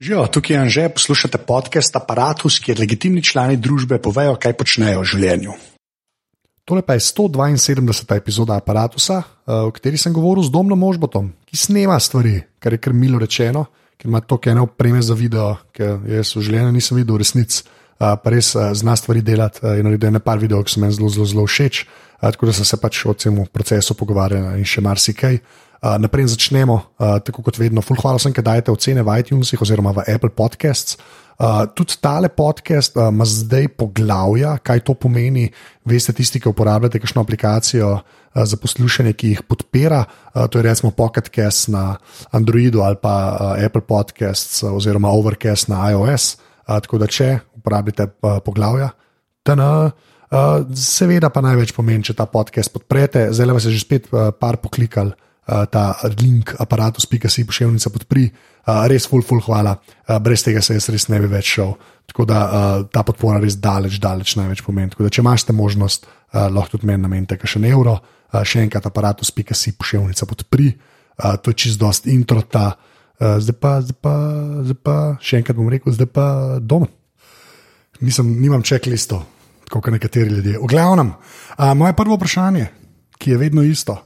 Živijo, tukaj je Anže, poslušate podcast Apparatus, kjer legitimni člani družbe povejo, kaj počnejo v življenju. Tole pa je 172. epizoda Apparatusa, eh, v kateri sem govoril z Domnom Možbotom, ki snema stvari, kar je kar milo rečeno, ker ima toliko ene opreme za video, ker jaz v življenju nisem videl resnic, eh, pa res eh, zna stvari delati in narediti nekaj videov, ki so meni zelo, zelo, všeč. Tako da sem se pač o tem procesu pogovarjal in še marsikaj. Uh, naprej začnemo, uh, tako kot vedno. Ful, hvala vsem, ki dajete ocene v iTunesih oziroma v Apple Podcasts. Uh, tudi tale podcast uh, ima zdaj poglavja, kaj to pomeni. Veste, tisti, ki uporabljate kakšno aplikacijo uh, za poslušanje, ki jih podpira, uh, to je recimo Pocketcast na Androidu ali pa uh, Apple Podcasts uh, oziroma Overcast na iOS. Uh, tako da, če uporabljate uh, poglavja, tna. Uh, seveda pa največ pomeni, če ta podcast podprete. Zdaj vas je že spet uh, par poklikali. Uh, ta link aparatus.si pošiljnica podpri, uh, res ful, ful, hvala. Uh, brez tega se jaz res ne bi več šel. Tako da uh, ta podpora res daleč, daleč največ pomeni. Tako da, če imate možnost, uh, lahko tudi meni namenite še en evro, uh, še enkrat aparatus.si pošiljnica podpri, uh, to je čist dost intro. Ta, uh, zdaj, pa, zdaj, pa, zdaj pa, še enkrat bom rekel, zdaj pa doma. Nisem, nimam čeklisto, kot nekateri ljudje. V glavnem, uh, moje prvo vprašanje, ki je vedno isto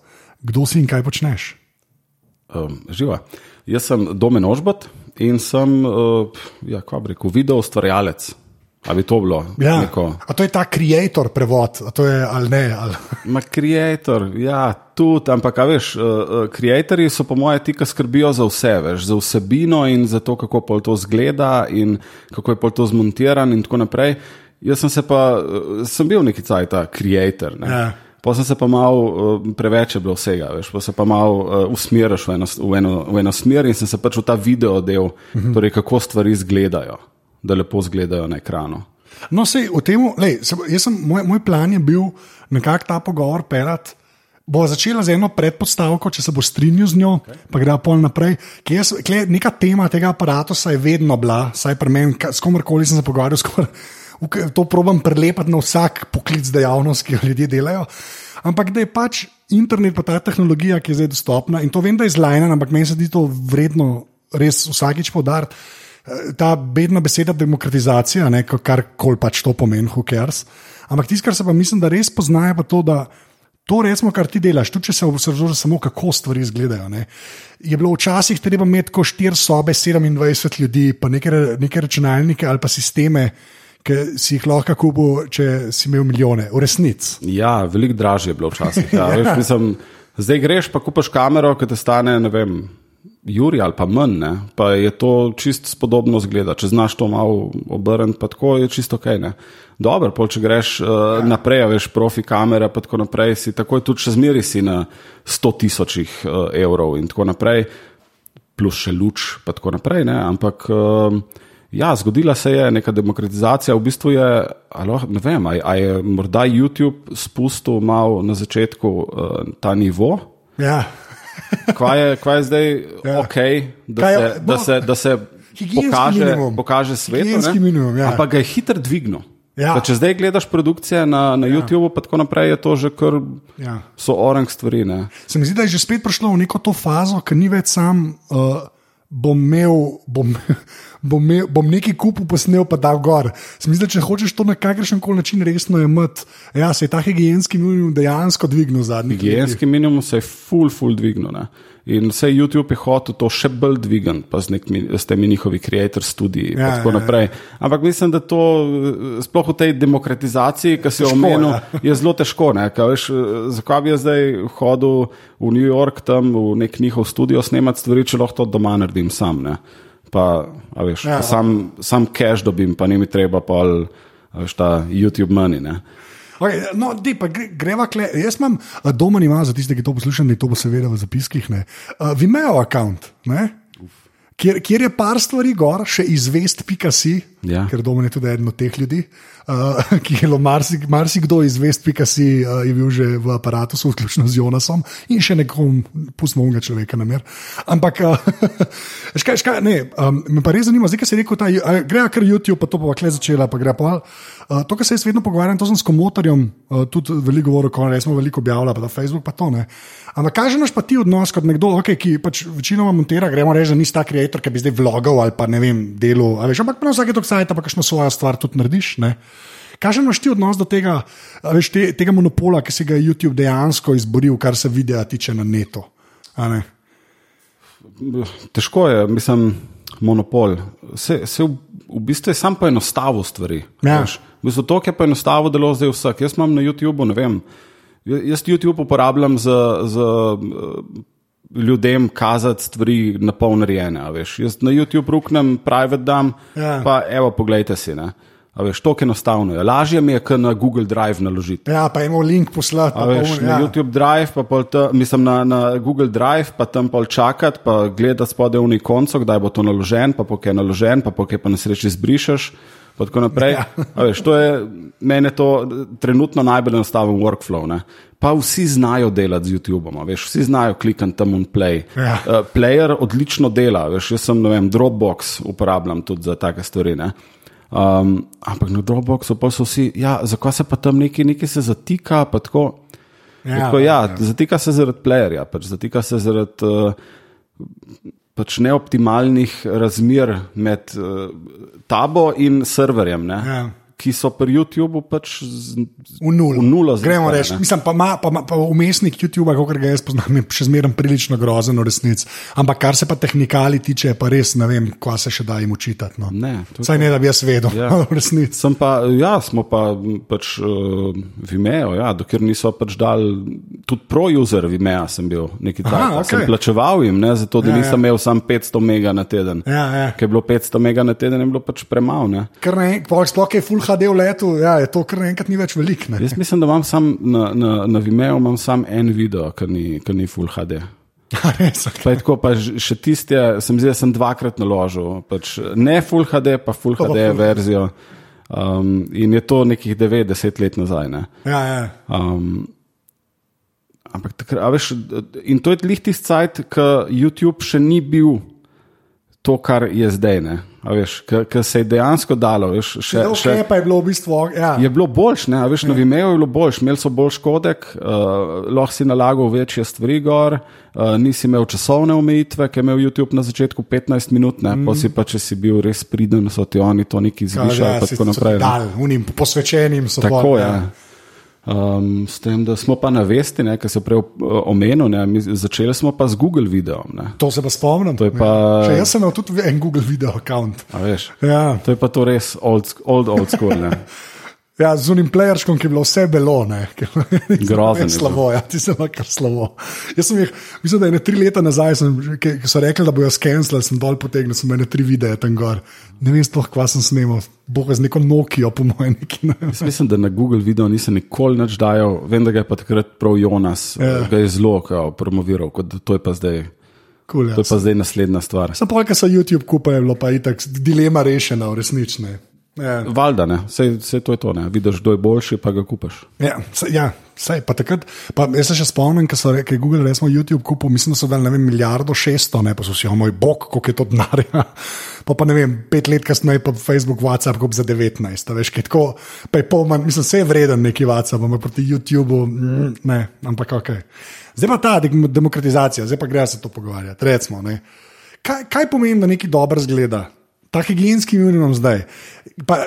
kdo si in kaj počneš? Um, živa. Jaz sem Domen Ožbot in sem, uh, ja, kako bi rekel, video ustvarjalec. Ali bi to bilo? Ja. Neko... A to je ta creator prevod, a to je ali ne? Ali... Ma creator, ja, tudi, ampak, a veš, uh, creatorji so po moje ti, ki skrbijo za vse, veš, za vsebino in za to, kako pol to zgleda in kako je pol to zmontiran in tako naprej. Jaz sem se pa, sem bil neki cajt, creator. Ne? Ja. Pa sem se pa mal uh, preveč bilo vsega, veš, pa se pa mal uh, usmeriš v eno, v, eno, v eno smer in sem se pač v ta video del, -huh. torej kako stvari izgledajo, da lepo izgledajo na ekranu. No, sej, temu, lej, se, sem, moj, moj plan je bil nekako ta pogovor pelati. Bo začela z eno predpostavko, če se bo strinjal z njo, okay. pa gre pol naprej. Jaz, kle, neka tema tega aparata je vedno bila, saj pri meni, s komorkoli sem se pogovarjal, skoro to probujem prelepati na vsak poklic dejavnost, ki jo ljudje delajo. Ampak da je pač internet, pa ta tehnologija, ki je zdaj dostopna in to vem, da je zlajna, ampak meni se zdi to vredno res vsakič podariti. Eh, ta bedna beseda demokratizacija, ne, kar koli pač to pomeni, who cares. Ampak tisto, kar se pa mislim, da res poznajo, pa to, da to resmo, kar ti delaš, tudi če se osredotočaš samo, kako stvari izgledajo. Ne. Je bilo včasih treba imeti ko štiri sobe, 27 ljudi, pa neke, neke računalnike ali pa sisteme ki si jih lahko kupil, če si imel milijone, v resnici. Ja, veliko dražje je bilo včasih. Ja, veš, mislim, zdaj greš, pa kupaš kamero, ki te stane, ne vem. Juri ali pa manj, ne? pa je to čist spodobno zgleda. Če znaš to malo obrniti, pa tako je čisto ok. Ne? Dobro, pol, če greš uh, ja. naprej, veš, profi kamere, pa tako naprej, si takoj tudi še zmeri si na 100 tisočih uh, evrov in tako naprej, plus še luč, pa tako naprej. Ne? Ampak. Uh, Ja, zgodila se je neka demokratizacija, v bistvu je, alo, ne vem, ali je morda YouTube spustil malo na začetku uh, ta nivo. Ja. Kva je, kva je zdaj ja. ok, da je, se, da se, da se pokaže, pokaže svetu? Ja. Ampak ga je hitro dvignil. Ja. Če zdaj gledaš produkcije na, na ja. YouTubu, pa tako naprej, je to že kar ja. so orang stvari. Ne? Se mi zdi, da je že spet prišlo v neko to fazo, ki ni več sam. Uh, bom imel, bom, bom, imel, bom nekaj kupil, posnel pa dal gor. Mislim, če hočeš to na kakršen koli način resno imeti, ja, se je ta higijenski minimum dejansko dvignil zadnjih let. Higijenski minimum se je full, full dvignil. Ne? In vse YouTube je hotel to še bolj dvigati, pa z, nekmi, z temi njihovi creator studiji in ja, tako ja, naprej. Ja. Ampak mislim, da to, sploh v tej demokratizaciji, ki si jo omenil, ja. je zelo težko. Veš, zakaj bi jaz zdaj hodil v New York, tam v nek njihov studio snemati stvari, če lahko to doma naredim sam. Ne? Pa, veš, ja, pa sam, sam cash dobim, pa ni mi treba pa veš, ta YouTube money. Ne? Okay, no, di, gre, greva kle. Jaz imam doma, ima za tiste, ki to poslušajo, in to bo seveda v zapiskih. Uh, Vimeo račun, kjer, kjer je par stvari gor, še izvest, pika si. Ja. ker Domen je tudi eden od teh ljudi, uh, ki je marsikdo marsi iz vest.si uh, je bil že v aparatu, vključno z Jonasom in še nekom, pustimo unga človeka na mer. Ampak, uh, škaj, škaj, ne, um, me pa res zanima, zdaj, ki si rekel, da gre kar YouTube, pa to pa kle začela, pa gre pa. Uh, to, kar se jaz vedno pogovarjam, to sem s komotarjem, uh, tudi veliko govoril, ko smo veliko objavljali, pa na Facebook, pa to ne. Ampak kaže naš pa ti odnos kot nekdo, okay, ki pač večinoma montira, gremo reči, da nisi ta ustvarjalec, ki bi zdaj vlogal ali pa ne vem, delo. Ampak na vsake tog sajta pa kakšno svojo stvar tudi narediš. Ne? Kaže naš ti odnos do tega, veš, te, tega monopola, ki se ga je YouTube dejansko izboril, kar se videa tiče na netu. Težko je, mislim, monopol. Se, se v, v bistvu je sam poenostavil stvari. Ja. V bistvu to, kar je poenostavil delo zdaj vsak. Jaz imam na YouTubu, ne vem. Jaz YouTube uporabljam za, za ljudem kazati stvari na pol narejene. Jaz na YouTube ruknem, private dam, Ja. pa evo, poglejte si. Ne. A veš, to je enostavno. Je. Lažje mi je, kot na Google Drive naložiti. Ja, pa imamo link poslati. Pa Veš, pol- na ja. YouTube Drive, pa ta, mislim na, na Google Drive, pa tam pol čakati, pa gledati spodaj v koncu, kdaj bo to naložen, pa pokaj je naložen, pa pokaj pa na sreči zbrišeš. Pa tako naprej. Ja. Veš, to je meni to trenutno najbolj enostaven workflow. Ne? Pa vsi znajo delati z YouTubeom, veš, vsi znajo klikati tam in play. Ja. Uh, player odlično dela, veš, jaz sem, ne vem, Dropbox uporabljam tudi za take stvari. Ne? Um, ampak na Dropboxu pa so vsi, ja, zakaj se pa tam nekaj, nekaj se zatika, pa tako. Ja, Tako, ja, ja. zatika se zaradi playerja, pač zatika se zaradi uh, pač neoptimalnih razmer med uh, tabo in serverjem, ne, Ja. Ki so pri YouTubu pač z, V nulo. V nulo Gremo zrihane, reči. Mislim, pa, ma, pa, ma, pa umestnik YouTube, kot ga jaz poznam, je še zmeraj prilično grozen v resnici. Ampak kar se pa tehnikali tiče, pa res ne vem, kva se še da jim učitati. No. Ne, je Saj ne, da bi jaz vedel, Ja. v resnici. Sem pa, ja, smo pa pač uh, Vimeo, ja, dokler niso pač dali, tudi pro-user Vimeo sem bil neki tak. Aha, Sem plačeval jim, ne, zato da Ja, nisem ja. imel sam 500 mega na teden. Ja, ja. Ker je bilo 500 mega na teden, je bilo pač premalo. ne. Kar ne, sploh je full HD v letu, ja, je to kar naenkrat ni več velik. Ne? Jaz mislim, da imam sam na, na, na Vimeo imam sam en video, ki ni, ki ni Full HD. Res, Pa je tako, pa še tiste, sem zdaj sem dvakrat naložil. Pač ne Full HD, pa Full Pa pa HD Full verzijo. Um, in je to nekih 90 let nazaj. Ne? ja, ja. Um, ampak takrat, a veš, in to je lih tisti cajt, ki YouTube še ni bil to, kar je zdaj. ne. Ki se je dejansko dalo. Veš, še, Zelo še, je bilo v bistvu. Ja. Je bilo boljš, ne, veš, na Vimeo je bilo boljš, imeli so boljš kodek, uh, lahko si nalagal večje stvari gor, uh, nisi imel časovne omejitve, ki je imel YouTube na začetku 15 minut, ne, mm. pa si pa, če si bil res priden, so ti oni to neki zvišali, ja, pa tako naprej. Dal, unim posvečenim so Tako pol, je. Ja. Um, s tem, da smo pa na vesti, ki se prej uh, omenil, ne, mi začeli smo pa z Google videom. Ne, To se pa spomnim. Pa- Ja. Še jaz sem imel tudi en Google video račun. Ja. to je pa to res old, old, old school. Ja, z unim playerškom, ki je bilo vse belo, ne. Bil. slabo, ja, ti se kar slabo. Jaz sem jih, mislim, da je ne tri leta nazaj, sem, že- ki ki so rekli, da bojo skenirali, sem dol potegnil, sem imel tri videe tam gor. Ne vem sploh, kva sem snimal, boga z neko Nokijo, po mojem, neki ne. Jaz mislim, da na Google video nisem nikoli več dajal, vem, da ga je pa takrat prav Jonas, Ja. ga je zelo kao, promoviral, kot to je pa zdaj, Cool, ja. to je pa zdaj naslednja stvar. Samo polk, so YouTube kupili, je bilo pa itak dilema rešena, resnične. Ja. Valjda, ne, vse, vse to je to, ne, vidiš, kdo je boljši, pa ga kupaš. Ja, saj, ja, saj, pa takrat, pa jaz se še spomnim, ko so rekli, Google, recimo YouTube kupil, mislim, da so dali vem, milijardo šeststo, ne pa so si, o moj bog, koliko je to denarja. Pa pa ne vem, pet let kasneje pa Facebook, WhatsApp kup za 19, a veš, kaj tako, pa je pol manj, mislim, vse je vreden neki WhatsApp, ampak proti YouTubu, mm, ne, ampak ok. Zdaj pa ta dem- demokratizacija, zdaj pa gre se to pogovarjati, recimo, ne. Kaj, kaj pomeni, da nekaj dobro zgleda? Ta higienski minimum zdaj. Pa,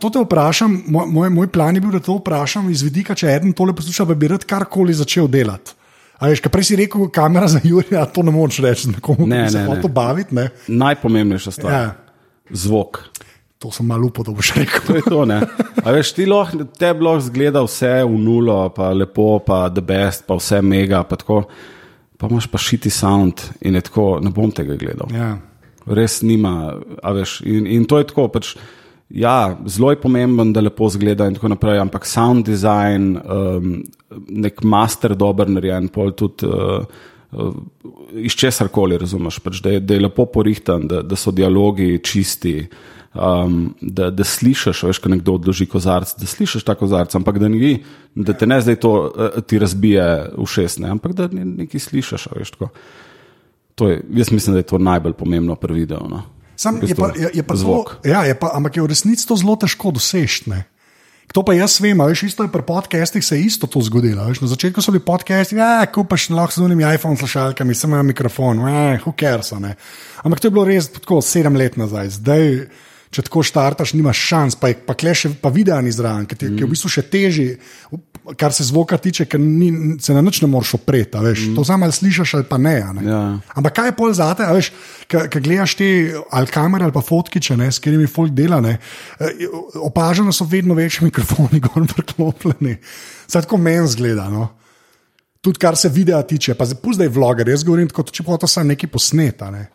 to te vprašam, moj, moj, plan je bil, da to vprašam iz vidika, če eden tole posluša, pa bi rad karkoli začel delati. A veš, kaj prej si rekel, kamera za Jurija, to ne moreš reči, nekomu, Ne, ki se ne, ne. hoče baviti. Ne? Najpomembnejša stvar. Ja. Zvok. To sem malo upal, da boš rekel. To je to, ne. A veš, ti lahko, te blok zgleda vse v nulo, pa lepo, pa the best, pa vse mega, pa tako. Pa imaš pa šiti sound in je tako, ne bom tega gledal. Ja. Res nima, a veš, in, in to je tako. Pač, ja, zelo je pomemben, da lepo zgleda in tako naprej, ampak sound design, um, nek master dober narejen, pol tudi. Uh, uh, Iz česar koli razumeš, pač, da, je, da je lepo porihtan, da, da so dialogi čisti, Um, da, da slišiš, veš, ko nekdo odloži kozarc, da slišiš ta kozarc, ampak da, ni, da te ne zdaj to uh, ti razbije v šest, ne, ampak da ne, nekaj slišiš. Veš, je, jaz mislim, da je to najbolj pomembno pri videu. No. Sam, je pa, je, je pa zvok. To, ja, je pa, ampak je v resnici to zelo težko doseči. To pa jaz vem, veš, isto je pri podcastih se isto to zgodilo. Veš, na začetku so bili podcasti, ja, kupaš lahko z unimi iPhone slušalkami, samo ima mikrofon, eh, who cares. Ampak to je bilo res tako sedem let nazaj. Zdaj, če tako štartaš, nimaš šans, pa, pa kleše pa video ni zraven, ki, mm. ki je v bistvu še težji, kar se zvoka tiče, ker ni, se na noč ne moreš opreti. Mm. To samo ali slišiš ali pa ne. ne? Ja. Ampak kaj je pol za te, ki gledaš te ali kamere ali pa fotkiče, ne, s katerimi folk dela, ne, eh, opaženo so vedno večji mikrofoni, gor preklopljeni. Zdaj tako meni zgleda. No. Tudi kar se videa tiče, pa zdaj je vloger, jaz govorim, kot če pa to samo neki posneta. Ne.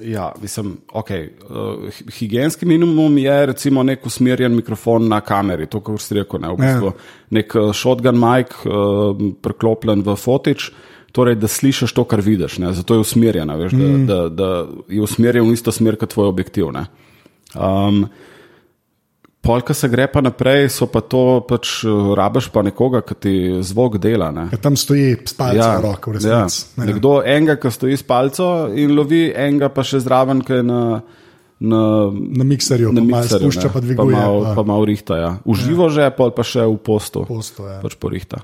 Ja, mislim, okay. uh, higijenski minimum je recimo nek usmerjen mikrofon na kameri, to, kar ste rekel, ne, v bistvu, ja. nek uh, shotgun mic uh, preklopljen v fotič, torej da slišiš to, kar vidiš. Ne, zato je usmerjen, mm. da, da, da je usmerjen v isto smer kot tvoj objektiv. Um, Polka se gre pa naprej, so pa to, pač eh, rabiš pa nekoga, ki ti zvok dela. Ja, tam stoji s palcem ja, v roko, res. Ja. Ja. Nekdo enega, ki stoji s palcem in lovi, enega pa še zraven, ki je na. Na, na mikserju, na mikserju spušča, pa dviguje. Pa malo, pa malo rihta. Ja. Uživo ja. že, pa, pa še v postu. postu ja. Pač po rihta.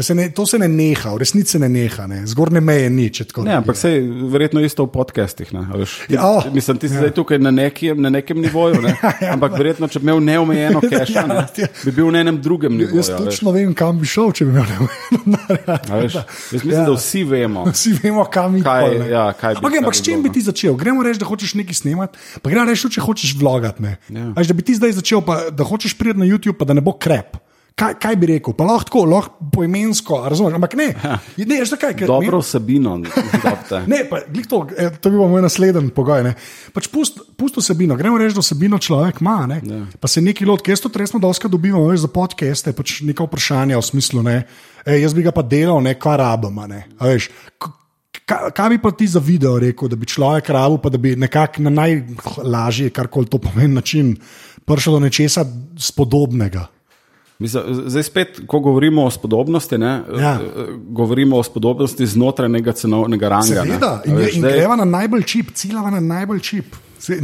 Se ne, to se ne neha, v resnici ne neha, ne. zgornje meje ni. Ne, ampak se je verjetno isto v podcestih. Ja, oh, mislim, ti si ja. zdaj tukaj na nekem, na nekem nivoju. Ne. Ja, ja, ampak verjetno, če bi imel neomejeno cache, ja, ne, ja. bi bil na enem drugem nivoju. Jaz točno vem, kam bi šel, če bi imel neomejeno. Jaz mislim, ja. da vsi vemo. Vsi vemo, kam bi šel. Ja, okay, ampak s čim bi ti začel? Gremo reči, da hočeš nekaj snemati, pa gremo reči, če hočeš vlogati. Ja. Da bi ti zdaj začel, pa, da hočeš priti na YouTube, pa da ne bo krep kaj, kaj bi rekel, pa lahko, lahko poimensko, razumete? Ampak ne, ja. ne, ne, kaj, kaj, dobro vsebino. ne, pa, to, eh, to bi bil moj naslednji pogoj. Pač pust, pust vsebino, gremo reči, da vsebino človek ima. Ja. Pa se neki lot, jaz to resno doska dobivam, veš, za podcaste, pač neko vprašanje v smislu, ne, e, jaz bi ga pa delal, ne, kar rabim. Ne, Kaj, kaj bi pa ti za video rekel, da bi človek rabo, pa da bi nekako na najlažji, kar koli to pomeni, način prišel do nečesa spodobnega? Mislim, zdaj, spet, ko govorimo o spodobnosti, ne, ja. govorimo o spodobnosti znotraj nekega cenovnega ranga. Seveda, ne. in, in zdaj... greva na najbolj čip, ciljava na najbolj čip.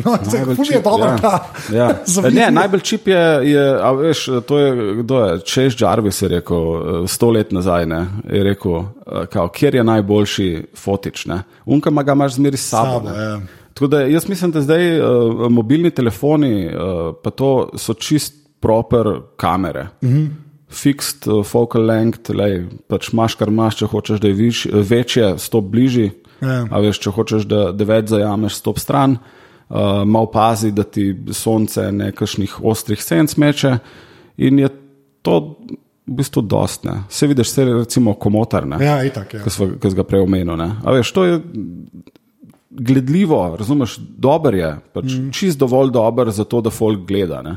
No, najbolj čip je dobro, ja. ja. ne. Najbolj čip je, je, veš, to je, kdo je, Češ Jarvis je rekel sto let nazaj, ne, je rekel, kao, kjer je najboljši fotič, ne. Unka ga imaš zmeri s sabo. sabo ja. Tako da jaz mislim, da zdaj uh, mobilni telefoni, uh, pa to so čist proper kamere. Mm -hmm. Fixed uh, focal length, lej, pač imaš kar imaš, če hočeš, da je viš, večje, stop bližji. Yeah. Ja. Veš, če hočeš, da, da več zajameš, stop stran, uh, malo pazi, da ti sonce nekakšnih ostrih senc meče. In je to v bistvu dostne. Se vidiš, se recimo komotar, ja, itak, ja. ki si ga prej omenil. Veš, to je gledljivo, razumeš, dober je, pač mm. čist dovolj dober za to, da folk gleda. Ne?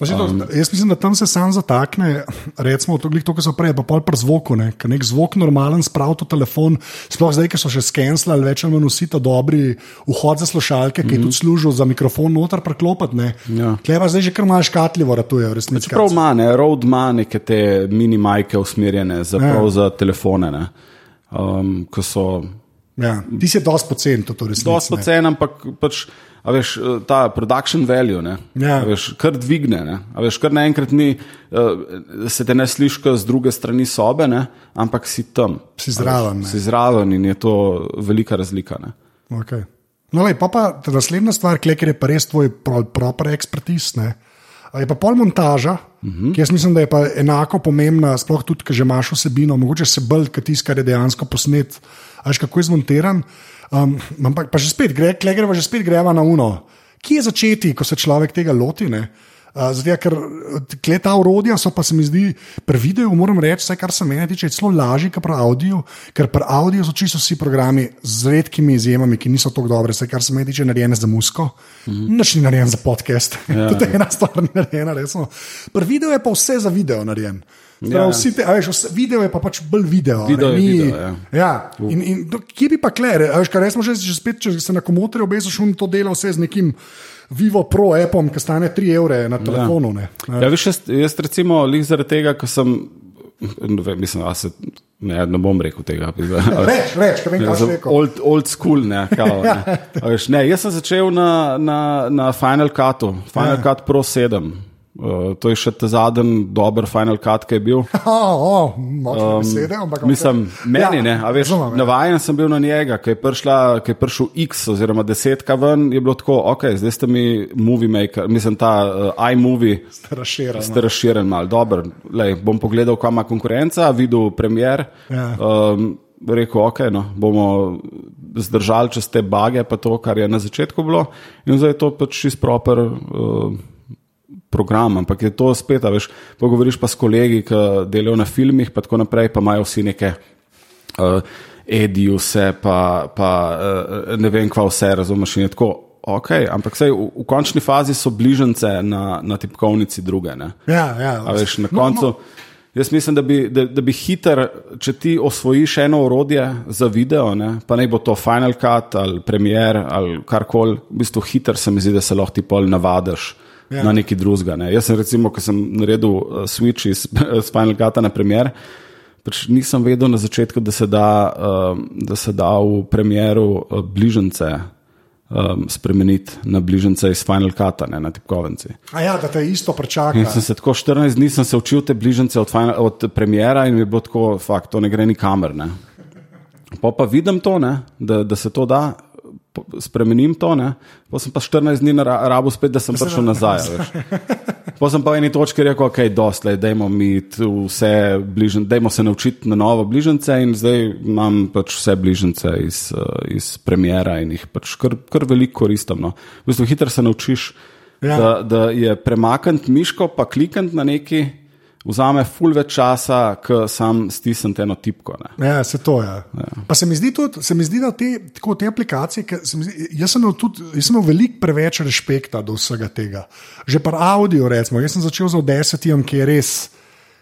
Um, jaz mislim, da tam se sam zatakne, recimo, to, to kar so prej, pa pol pri zvoku, ne? nek zvok normalen, sprav to telefon, sploh zdaj, ki so še skenslali, več ali manj vsi ta dobri vhod za slušalke, ki mm -hmm. tudi služijo za mikrofon noter preklopiti. Ja. Kleva zdaj že kar imaš katljivo, ratuje, resnici. Prav ima, ne, road ima neke te mini majke usmerjene za, ja. za telefone, um, ko so. Ja, ti si dosti pocen, to je res. Dosti pocen, ampak pač a veš, eh, ta production value, ne, ja. veš, kar dvigne. Ne, veš, kar naenkrat ni, uh, se te ne sliši z druge strani sobe, ne, ampak si tam. Si zraven. Veš, si zraven in je to velika razlika. Okay. No, lej, pa pa naslednja stvar, ker je pa res tvoj proper. Ne. Je pa pol montaža, uh mhm. -huh. ki jaz mislim, da je pa enako pomembna, sploh tudi, ker že imaš vsebino, mogoče se bolj, kot tisto, kar je dejansko posnet, ajš kako je zmontiran. Um, ampak pa že spet, gre, greva že spet greva na uno. Kje je začeti, ko se človek tega loti? Uh, zdaj, ker uh, ta urodja so pa se mi zdi, pri videu moram reči, vse kar se meni tiče, zelo lažje kot pri audiu, ker pri audiu so čisto vsi programi z redkimi izjemami, ki niso tako dobre, vse kar se meni tiče, narejene za musko, mm -hmm. nič ni narejeno za podcast. Ja, je ena stvar, narejena resno. Pri videu je pa vse za video narejen. Ja, vsi te, veš, vse- video je pa pač bolj video. Video ne, ni- video, ja. ja. In, in kje bi pa kler? Veš, kar smo že, že spet, če se na komotorju obeziš, on to dela vse z nekim Vivo Pro appom, ki stane 3 evre na telefonu. ne. Ja, viš, jaz, jaz recimo, lih zaradi tega, ker sem, ne vem, mislim, a se, ne, ne bom rekel tega. Reč, reč, kaj vem, kaj si rekel. Old, old school, ne, kao, ne. A Veš, ne. Jaz sem začel na, na, na Final Cutu, Final Ja. Cut Pro 7. Uh, to je še ta zadnji dober Final Cut, ki je bil. Oh, oh, um, besede, ampak Mislim, meni, Ja, ne, a veš, razumem, ja. navajen sem bil na njega, ki je, prišla, ki je prišel X oziroma desetka ven, je bilo tako, ok, zdaj ste mi movie maker, mislim, ta uh, iMovie. Razširjeno. Ste razširjeni malo, dobro. Lej, bom pogledal, kam ima konkurenca, videl premier. Ja. Um, rekel, ok, no, bomo zdržali čez te bage, pa to, kar je na začetku bilo. In zdaj je to pač čist proper. Uh, Program, ampak je to spet, a veš, pogovoriš pa s kolegi, ki delajo na filmih, pa tako naprej, pa imajo vsi neke uh, edijuse, pa, pa uh, ne vem, kva vse, razumeš. In je tako, ok, ampak sej, v, v končni fazi so bližnjice na, na tipkovnici druge. Ne? Ja, ja. A veš, na No, koncu. Jaz mislim, da bi, da, da bi hiter, če ti osvojiš eno orodje za video, ne, pa naj bo to Final Cut ali Premiere ali karkoli, v bistvu hiter se mi zdi, da se lahko ti pol navadiš Ja. na neki drugega. Ne. Jaz sem recimo, ko sem naredil uh, switch iz, iz Final Cuta na Premiere, pač nisem vedel na začetku, da se da, uh, da se da v Premieru uh, bližnjice um, spremeniti na bližnjice iz Final Cuta, ne na tipkovnici. A ja, da te isto prečaka. In sem se tako 14 dni se učil te bližnjice od, final, od premiera in mi je bilo tako, fakt, to ne gre nikamer. Ne. Pa pa vidim to, ne, da, da se to da, spremenim to, ne. pa sem pa 14 dni na ra- rabu spet, da sem prišel nazaj. Pa sem pa v eni točki rekel, ok, doslej, dajmo mi tu vse bližnjice, dajmo se naučiti na novo bližnjice in zdaj imam pač vse bližnjice iz, iz premiera in jih pač kar, kar veliko koristim. No. V bistvu hitro se naučiš, Ja. ja. da, da je premakniti miško, pa klikniti na neki, vzame ful več časa, kot sam stisniti eno tipko. Ne. Ja, se to je. Ja. Pa se mi zdi tudi, se mi zdi, da te, tako, te aplikacije, se mi zdi, jaz sem imel tudi, jaz sem imel veliko preveč respekta do vsega tega. Že par audio, recimo, jaz sem začel z Odessetijem, ki je res.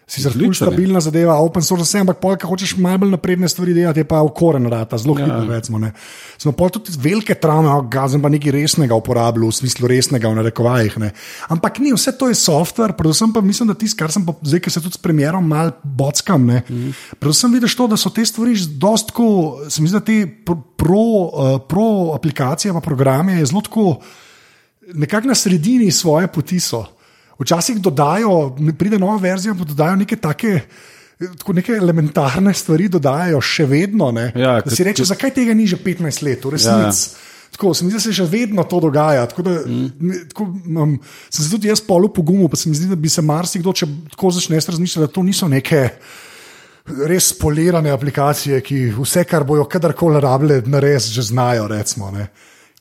Sicer je. stabilna zadeva, open source, vse, ampak polka hočeš malo bolj napredne stvari delati, je pa v koren rata, zelo Ja. hitro. Recimo, ne. Smo pol tudi velike travme, gazen pa nekaj resnega uporabljal, v smislu resnega v narekovajih. Ne. Ampak ni, vse to je software, predvsem pa mislim, da tisto, kar sem pa zdaj, ki se tudi s premjerom mal bockam. Ne. Mhm. Predvsem vidiš to, da so te stvari dost tako, se mi zdi, da te pro, pro, uh, pro aplikacije pa programe je zelo tako nekako na sredini svoje poti so. Včasih dodajo, pride nova verzija, pa dodajo neke take. Tako neke elementarne stvari dodajajo še vedno. Ne, Ja, da si reče, zakaj tega ni že 15 let, v resnici. Ja, ja. Tako, se mi zdi, da se še vedno to dogaja. Tako da, mm. tako, um, sem se tudi jaz polo pogumil, pa se mi zdi, da bi se marsikdo, če tako začneš razmišljati, da to niso neke res polirane aplikacije, ki vse, kar bojo kadarkoli rabile, nares že znajo. Recimo, ne.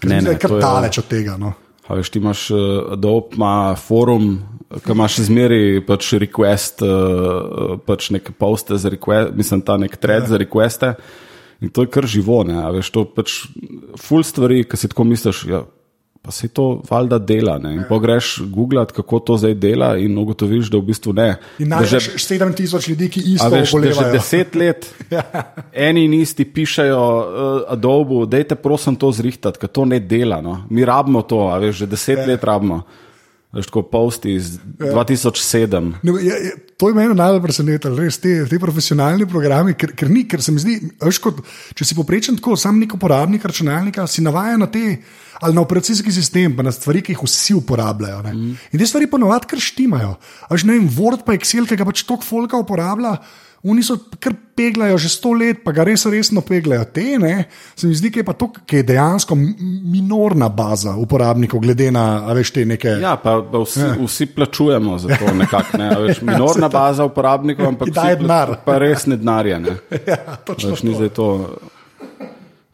Ker Ne, ne, je kar daleč od tega. No. A veš, ti imaš uh, Adobe, ima forum, ki imaš zmeri pač request, uh, pač neke poste za request, mislim, ta nek thread ja. za requeste. In to je kar živo, ne, a veš, to pač full stvari, ki si tako misliš, ja, pa se to valjda dela, ne. In pogreš googlat, kako to zdaj dela in ugotoviš, da v bistvu ne. In najdeš 7000 ljudi, ki isto veš, da že deset let eni in isti pišajo uh, Adobe, dajte prosim to zrihtati, ker to ne dela. No. Mi rabimo to, a veš, že deset Ja. let rabimo. Veš, tako posti iz 2007. Ne, je, je, to je meni najbolj presenetilo, res te, te profesionalni programi, ker, ker ni, ker se mi zdi, kot, če si poprečen tako, sam nek uporabnik računalnika, si navaja na te ali na operacijski sistem, pa na stvari, ki jih vsi uporabljajo. Mm. In te stvari ponovadi kar štimajo. Veš, ne vem, Word pa Excel, ki ga pač toliko folka uporablja. Oni so kar peglajo že sto let, pa ga res resno peglajo. Te, ne, se mi zdi, da je pa to, ki je dejansko minorna baza uporabnikov, glede na, veš, te neke. Ja, pa, pa vsi, ja. vsi plačujemo za to nekako. Ne. Veš, minorna baza uporabnikov, ampak vsi pla- denar. Pa res ne denarja. Ne. ja točno Veš, ni to.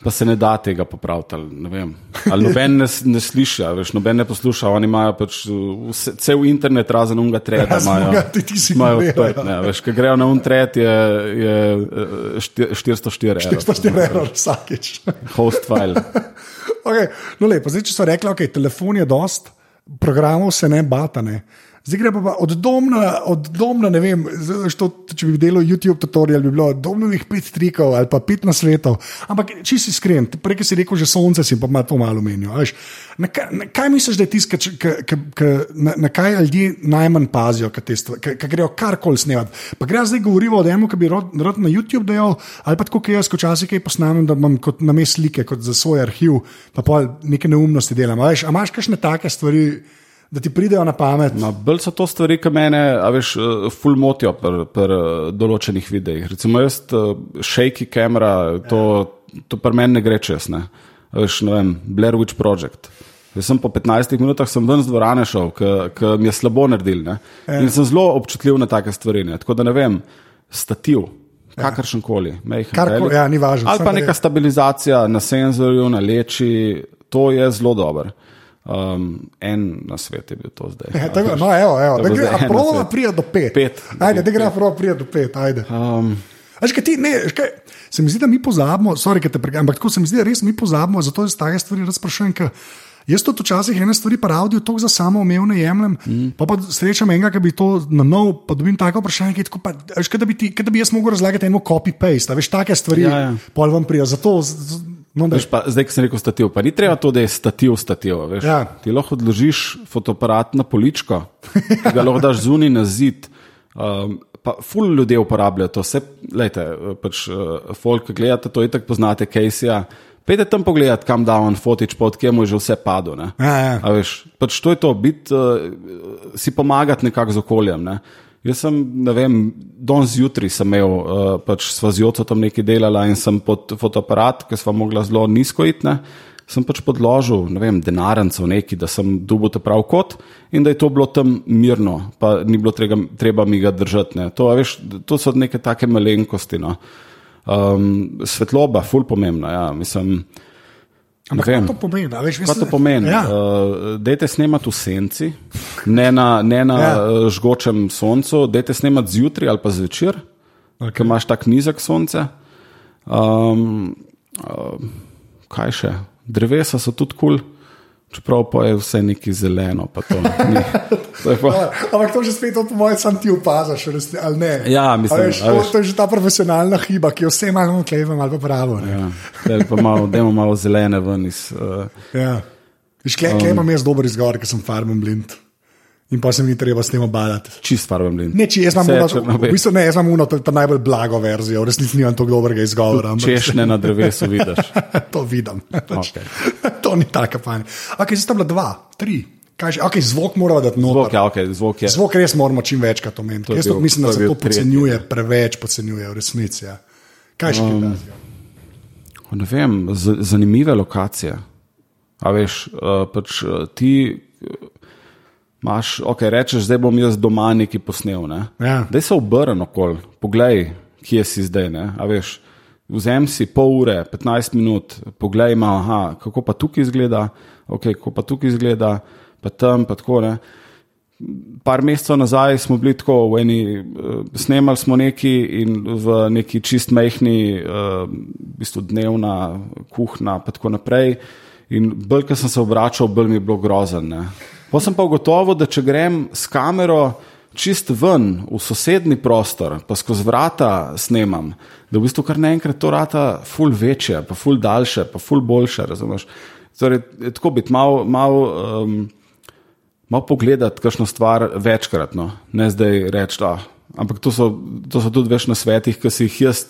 Pa se ne da tega popraviti. Ali, ne vem. ali noben ne, ne sliši, veš, noben ne posluša. Oni imajo pač vse, cel internet, razen unga treda. Razen imajo- onega, ti- ti si imajo odprt, ne, veš, Ko grejo na untret, je, je šti- 404 evrov. 404 evrov vsakeč. Host file. okay, no, lepo, zdaj, če so rekli, okay, telefon je dost, programov se ne batane. Zdaj gre pa, od domna, od domna, ne vem, zdaj, veš, to, če bi delal YouTube tutorial, bi bilo domnovih pet trikov ali pa pet nasvetov. Ampak čisto iskren, prej si rekel, že sonce si pa ima to malo. Veš, na, kaj, na kaj misliš, da je tisto, na, na kaj ljudje najmanj pazijo, ki grejo karkoli snemati? Pa gre zdaj govorimo o tem, ki bi rad, rad na YouTube dejal, ali pa tako, ki jaz včasih kaj posnamem, da imam kot na mestu slike, kot za svoj arhiv, pa pa neke neumnosti delam. A veš, a imaš kakšne take stvari? Da ti pridejo na pamet. No, bolj so to stvari, ki me, a veš, eh, full motijo pri eh, določenih videih. Recimo, jaz, shaky kamera, to, to pri meni ne gre čez. Ne? Veš, ne vem, Blair Witch Project. Jaz sem po 15 minutah ven z dvorane šel, ker mi je slabo naredil. Ne? Ja. In sem zelo občutljiv na take stvari. Ne? Tako da ne vem, stativ. Ja. Kakršen koli, mehko. Ja, ni važno. Ali pa neka stabilizacija na senzorju, na leči, to je zelo dobro. Um, en na svet je bil to zdaj. Ja, tako, no, evo, evo. Da gre prvo prija do pet. pet ajde, da gre prvo prija do pet. Um, Až, kaj ti, ne, kaj, se mi zdi, da mi pozabimo, sorry, te pregledam, ampak tako se mi zdi, da res mi pozabimo, zato je stare stvari razprašujem. Jaz to včasih ene stvari pa audio to za samo umevne jemljem, mm. pa, pa srečam enega, ki bi to na nov, pa dobim tako vprašanje, ki je tako, pa, až, kaj, da bi ti, kaj da bi jaz mogel razlagati eno copy-paste, veš, take stvari, ja, ja. pol vam prija. Zato, z, No, veš, pa, zdaj, ko sem rekel stativ, pa ni treba to, da je stativ, stativ. Ja. Ti lahko odložiš fotoaparat na poličko, ga lahko daš zunaj na zid. Um, pa, ful ljudi uporabljajo to, vse, lejte, pač, uh, folk, gledate to, itak poznate Caseyja. Pejte tam pogledat, kam da on fotič, pod kje mu je že vse padlo. Ja, ja. Veš, pač to je to, biti, uh, si pomagati nekako z okoljem. Ne? Jaz sem, ne vem, don zjutraj sem imel, uh, pač sva z Joco tam nekaj delala in sem pod fotoaparat, ki sva mogla zelo nizko itne, sem pač podložil, ne vem, denarnico neki, da sem dubo te prav kot in da je to bilo tam mirno, pa ni bilo treba, treba mi ga držati. To, veš, to so neke take malenkosti. No. Um, svetloba, ful pomembna, ja, mislim. Ampak kaj to pomeni? Veš, kaj to pomeni? Ja. Uh, dejte snemati v senci, ne na, ne na ja. uh, žgočem soncu, dejte snemati zjutraj ali pa zvečer, okay. ker imaš tako nizek sonce. Um, uh, kaj še? Drevesa so tudi kul. Cool. Čeprav pa je vse neki zeleno. To, to pa... Ampak to že spet, po mojem, sam ti opaziš, ali ne? Ja, mislim, veš, to, to je že ta profesionalna hiba, ki jo vse malo ali pa pravo. Ja, pa malo, da imamo malo zelene ven iz. Uh... Ja. Viš, kle, um... imam jaz dober izgovor, ker sem farmem blind. In pa se mi treba s tem obadati. Čist farben blind. Ne, či, jaz imam uno, v bistvu, ne, jaz imam uno, ta najbolj blago verzijo, v resnici nimam tako dobrega izgovora. Češ ne na drevesu vidiš. to vidim. Okay. to ni taka pani. Ok, zdaj sta bila dva, tri. Kaj, okay, zvok mora dati noter. Zvok, ja, okay, zvok, je. zvok res moramo čim večkrat omeniti. Jaz bil, mislim, da se to podcenjuje, preveč podcenjuje v resnici. Ja. Kaj še um, ne vem, zanimive lokacije. A veš, uh, pač uh, ti. Uh, Maš, ok, rečeš, zdaj bom jaz doma nekaj posnel. Ne? Ja. Daj se obrni okol, poglej, kje si zdaj. Veš, vzem si pol ure, 15 minut, poglej, ma, aha, kako pa tukaj izgleda, okay, kako pa tukaj izgleda, pa tam, pa tako. Ne? Par mesecev nazaj smo bili tako, eni, uh, snemali smo neki in v neki čist mehni, uh, v bistvu dnevna kuhna, pa tako naprej. In bolj, ko sem se obračal, bolj mi je bilo grozno. Pa sem pa ugotovil, da če grem s kamero čist ven v sosednji prostor, pa skozi vrata snemam, da v bistvu kar naenkrat to rata ful večje, pa ful daljše, pa ful boljše. Razumeš? Torej, tako biti malo mal, um, mal pogledati kakšno stvar večkrat, no? ne zdaj reči, da. Ampak to so, to so tudi več na svetih, ki si jih jaz.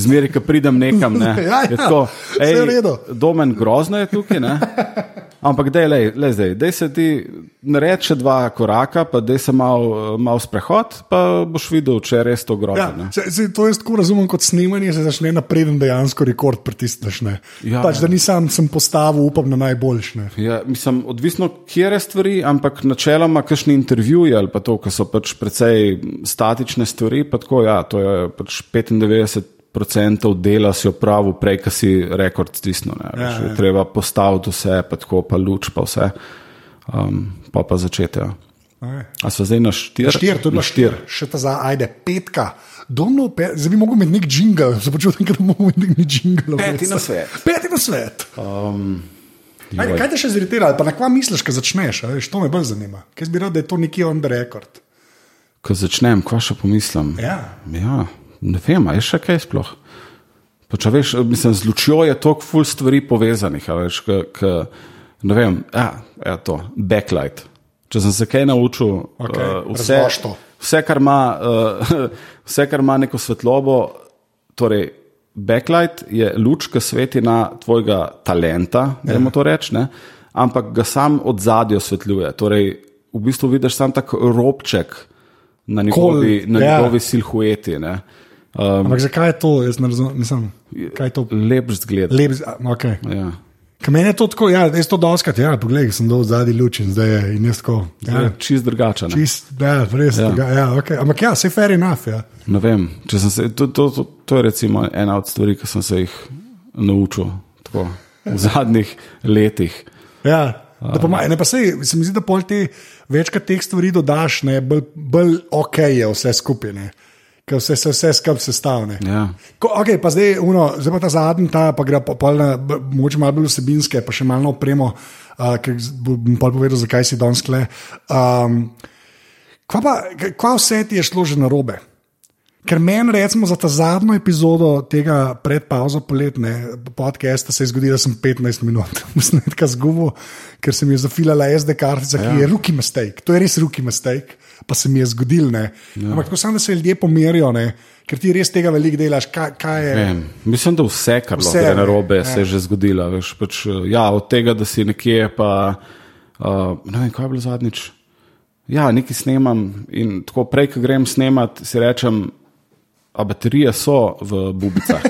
Zmeri, ko pridem nekam, ne. ja, ja, tako, ej, domen grozno je tukaj, ne. Ampak, da je zdaj, da se ti reče dva koraka, pa da se malo mal sprehod, pa boš videl, če je res to grozno. Ja, to jaz tako razumem kot snemanje, se začne napreden dejansko rekord pritisneš. Ja, pač, ja. Da nisem sem postavil, upam, na najboljše. Ja, mislim, odvisno, kje je stvari, ampak načeloma, kakšni intervjuji ali pa to, ki so pač precej statične stvari, pa tako, ja, to je pač 95 procentov dela si opravil, prej, ki si rekord stisnil. Ja, ja. Treba postaviti vse, pa tako pa luč, pa vse, um, pa pa začeti. Ja. A so zdaj na štir? Na štir, tudi na štir. Še ta za, ajde, petka. Domno, pe, zdaj bi mogel imeti nek jingle, zdaj počutim, da bomo imeli nek jingle. Peti na svet. Peti na svet. Um, Aj, Joj. kaj te še ziritiralo, pa na kva misliš, ko začneš? a Veš, to me bolj zanima. Kaj bi rekel, da je to nekje on the record? Ko začnem, kva še pomislim? Ja. Ja, ne vem, a je še kaj sploh. Pač, a veš, mislim, z lučjo je toliko ful stvari povezanih. a Veš, k, k, ne vem, ja, ja, to, backlight. Če sem se kaj naučil, Okej, uh, vse, razloži to. vse, kar ima, uh, vse, kar ima neko svetlobo, torej backlight je luč, ki sveti na tvojega talenta, da Ja. ja. to reči, ne, ampak ga sam od zadja osvetljuje. Torej, v bistvu vidiš sam tak robček na njegovi, Kol, na ja. njegovi silhueti. Ne. Um, Ampak zakaj je to? Jaz ne razumem, mislim, kaj je to? lep zgled. Lep, okay. Ja. Kaj meni je to tako, ja, jaz to doskrat, ja, poglej, sem dol zadnji luč in zdaj je in jaz tako. Ja, Ja. Čist drugačen. čist, ja, res, ja. Ja. ja, okay. Ampak ja, se fair enough, ja. Ne vem, se, to, to, to, to je recimo ena od stvari, ki sem se jih naučil tako, v zadnjih letih. Ja, da pomaga. Ne, pa sej, se mi zdi, da pol te večkrat teh stvari dodaš, ne, bolj, bolj ok je vse skupaj, ne. Ker vse se vse skupaj sestavlja. Ja. Ko, okay, pa zdaj, uno, zdaj pa ta zadnji, ta pa gre pa, pol na b- mogoče malo bolj vsebinske, pa še malo opremo, uh, ker bom pol povedal, zakaj si danes kle. Um, kva, pa, kva vse ti je šlo že na robe? Ker meni, recimo, za ta zadnjo epizodo tega predpauza poletne podcasta se je zgodilo, da sem 15 minut posnetka zgubil, ker se mi je zafilala SD kartica, ki ja. je rookie mistake. To je res rookie mistake, pa se mi je zgodil. Ja. Ampak tako samo, da se ljudje pomirijo, ne? ker ti res tega veliko delaš. Kaj, kaj je? Vem, mislim, da vse, kar lahko Vse, gre ne, na robe, ja. se je že zgodilo. Veš, pač, ja, od tega, da si nekje, pa uh, ne vem, kaj je bilo zadnjič. Ja, nekaj snemam in tako prej, ko grem snemat, si rečem, a baterije so v bubicah.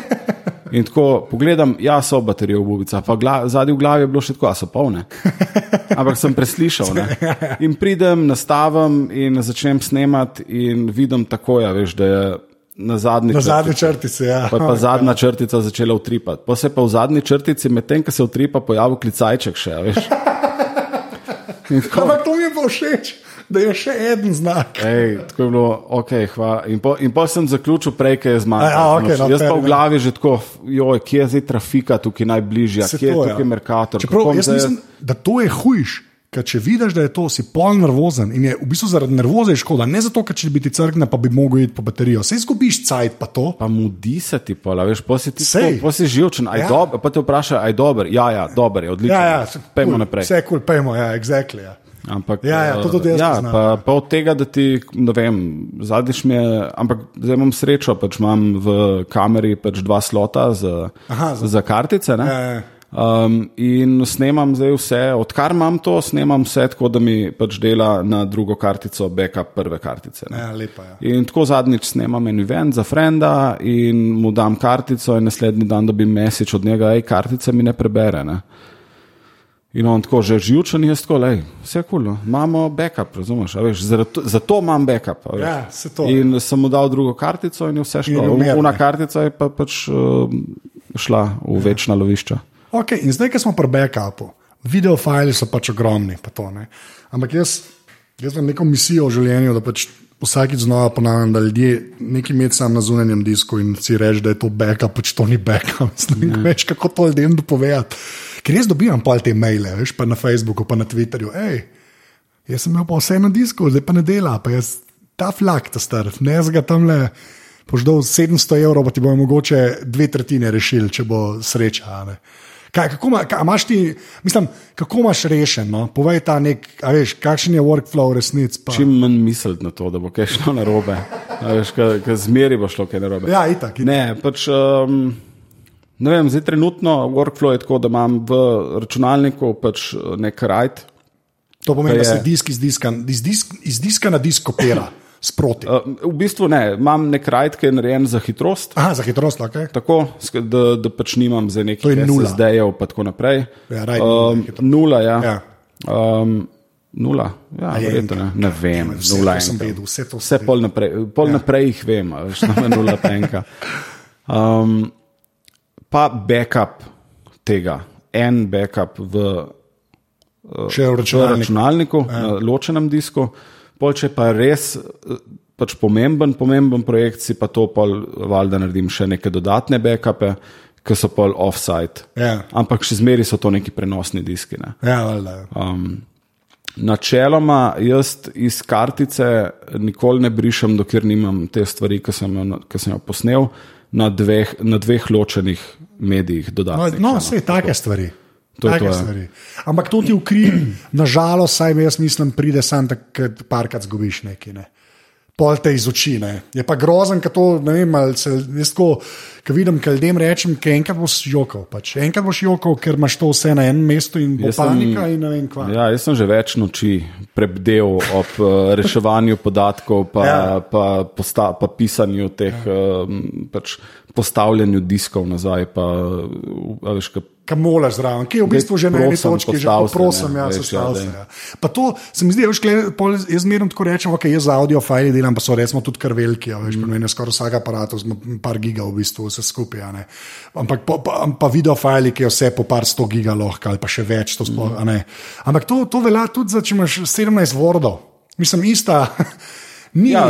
In tako pogledam, ja, so baterije v bubicah, pa gla, zadnji v glavi je bilo še tako, a so polne. Ampak sem preslišal. Ne? In pridem, nastavim in začnem snemati, in vidim tako, ja, veš, da je na zadnji Na črti- zadnji črtici. Ja. Pa je pa zadnja črtica začela utripati. Pa se je pa v zadnji črtici, medtem ko se utripa, pojavil klicajček še. Ampak to mi je pa všeč, da je še en znak. Ej, tako je bilo, ok, hvala. In po, in po sem zaključil prej, ker je zmagal. a, okej, no, jaz fair pa v glavi že tako, joj, kje je zdaj trafika tukaj najbližja, Se kje je to, tukaj ja. Merkator. Čeprav jaz zdaj- mislim, da to je hujš. Ker če vidiš, da je to, si pol nervozen in je v bistvu zaradi nervoze škoda, ne zato, ker če bi ti crkne, pa bi mogel iti po baterijo. Sej izgubiš cajt, pa to. Pa mudi se ti, pa, veš, pa si ti Sej. tako, pa si živčen, aj Ja. ja. dober, pa te vpraša, aj dober, ja, ja, dober je, odlično. Ja, ja, Pejmo cool, naprej. Vse kul, cool, pejmo, ja, exactly. Ja. Ampak, Ja, ja, to eh, tudi jaz ja, poznam, pa, pa od tega, da ti, ne vem, zadnjič mi je, ampak zdaj imam srečo, pač imam v kameri pač dva slota za, Aha, za- za kartice. Ne? Ja, ja. Um, in snemam zdaj vse, odkar imam to, snemam vse tako, da mi pač dela na drugo kartico, backup prve kartice. Ne? Ja, lepa, ja. In tako zadnjič snemam en event za frenda in mu dam kartico, in naslednji dan dobim mesič od njega, hej, kartica mi ne prebere. Ne? In on tako že živčen, jaz tako, lej, vse je kul, cool, no. imamo backup, razumeš? Veš, zato, zato imam backup. Ja, se to. In sem mu dal drugo kartico in je vse je šlo. Una ne. kartica je pa pač uh, šla v večna lovišča. Okay, in zdaj, ko smo pri backupu, video fili so pač ogromni. Pa to, ne. Ampak jaz, jaz imam neko misijo v življenju, da pač vsakič znova ponavljam, da ljudje nekaj imajo sam na zunanjem disku in si reči, da je to backup, pač to ni backup. Ne vem, več, kako to ljudem dopovedati. Ker res dobivam pol te maile, veš, pa na Facebooku, pa na Twitterju. Ej, jaz sem imel pa vse na disku, zdaj pa ne dela, pa jaz ta flak, ta star, ne zga tam le. Poždol 700 evrov, pa ti bojo mogoče dve tretjine rešili, če bo sreča. ne. Kaj, kako ma, kaj, imaš ti, mislim, kako imaš rešen? No? Povej ta nek, veš, kakšen je workflow resnic. Pa. Čim manj misliti na to, da bo kaj šlo na robe. Ker zmeri bo šlo kaj na robe. Ja, itak. itak. Ne, pač, um, ne vem, zdaj trenutno workflow je tako, da imam v računalniku pač nek rajd. To pomeni, Pa da se je- disk iz diska, iz disk, iz diska na disk kopira sproti. Uh, v bistvu ne, imam nek rajd, ki je narejen za hitrost. Aha, za hitrost, ok. Tako, da, da pač nimam za nekaj je. SSD-jev, pa tako naprej. Ja, nula um, je hitrost. nula, ja. Ja. Um, nula, ja, je verjetno ne. ne vem, Vse nula enka. vedel, vse to sem Vse pol naprej, pol ja. naprej jih vem, tam je nula penka. Um, pa backup tega, en backup v, Še v v računalniku. računalniku, ja. na ločenem disku. Pol, če pa res eh, pač pomemben, pomemben projekt, si pa to pol valjda naredim še neke dodatne backupe, ki so pol offside. Ja. Ampak še zmeraj so to neki prenosni diski. Ne. Ja, valjda. Um, načeloma, jaz iz kartice nikoli ne brišem, dokler nimam te stvari, ki sem, jo ki sem jo posnel na dveh, na dveh ločenih medijih. No, dodatnih, no če vse take stvari. To je Take to, ja. stvari. Ampak to ti v kri, nažalost, saj jaz mislim, pride sam, da parkrat zgubiš nekaj. Ne. Pol te iz oči. Ne. Je pa grozen, ker to ne vem, ali se jaz tako, ko vidim, kaj ljudem rečem, ker enkrat boš jokal. Pač. Enkrat boš jokal, ker imaš to vse na enem mestu in bo Jaz sem- panika in ne vem kva. Ja, jaz sem že več noči prebdel ob uh, reševanju podatkov, pa, Ja. pa, posta, pa pisanju teh, ja. um, pač postavljanju diskov nazaj. Pa, uh, veš, ka, Kam molaš zraven, ki je v bistvu že na eni točki, že prosim, ja, se ja, se. daj. Ja. Pa to se mi zdi, veš, kle, pol, jaz zmerno tako rečem, ok, jaz za audio file delam, pa so recimo tudi kar veliki, a veš, mm. meni je skoraj vsak aparat, par giga v bistvu vse skupaj, a ne. Ampak pa, pa, pa video file, ki je vse po par sto giga lahko ali pa še več, to sploh, a ne. Ampak to, to velja tudi za, če imaš 17 vordov. Mislim, ista. Ni, ja,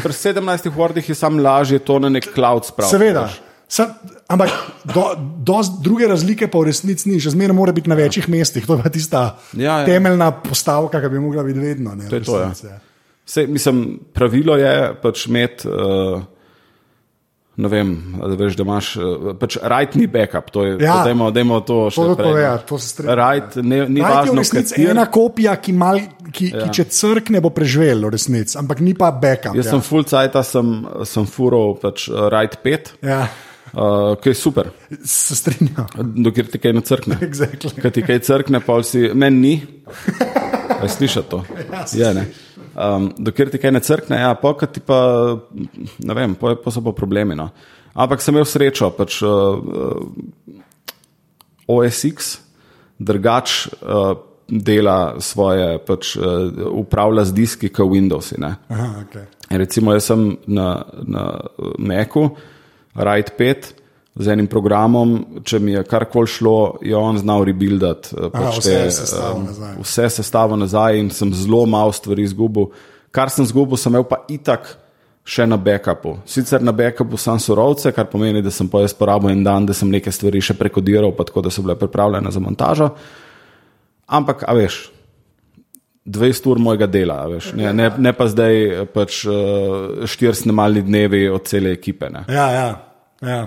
pri 17 vordih je sam lažje to na nek cloud spraviti. Seveda. veš. Sa, ampak do, do druge razlike pa v resnici ni, še zmeraj mora biti na večjih mestih. To je tista Ja, ja. temeljna postavka, ki bi mogla biti vedno. Ne, To je to, ja. resnici, ja. Mislim, pravilo je pač imeti. Uh, Ne vem, da, veš, da imaš uh, pač rightni backup. To je, Ja. to dajmo, dajmo to še To je prej. povedati, to se strinjam. Right, ne, ni Right je važno, resnici kater- ena kopija, ki, mal, ki, ja. ki če crkne, bo preživel, v resnici, ampak ni pa backup. Jaz ja. sem full cajt, sem, sem fural pač uh, right 5, Ja, uh, ki je super, se strinjam. dokler ti kaj ne crkne. Exactly. Kaj ti kaj crkne, pa si meni ni. Aj slišati to? Ja, ne. Um, dokler ti kaj ne crkne, ja, pa ti pa, ne vem, pa, pa so pa problemi. No. Ampak sem imel srečo, pač uh, uh, OSX, drugač uh, dela svoje, pač uh, upravlja z diski, kot Windowsi. Ne. Aha, okay. Recimo, jaz sem na, na Macu, Ride 5, z enim programom, če mi je karkoli šlo, je on znal rebuildati eh, pač vse te, sestavo em, nazaj. vse sestavo nazaj in sem zelo malo stvari izgubil. Kar sem izgubil, sem imel pa itak še na backupu. Sicer na backupu sem surovce, kar pomeni, da sem pa jaz porabil en dan, da sem neke stvari še prekodiral, pa tako da so bile pripravljene za montažo. Ampak, a veš, 20 ur mojega dela, veš, ne, ne, ne pa zdaj eh, pač uh, štir snemalni dnevi od cele ekipe. Ne. Ja, ja, ja.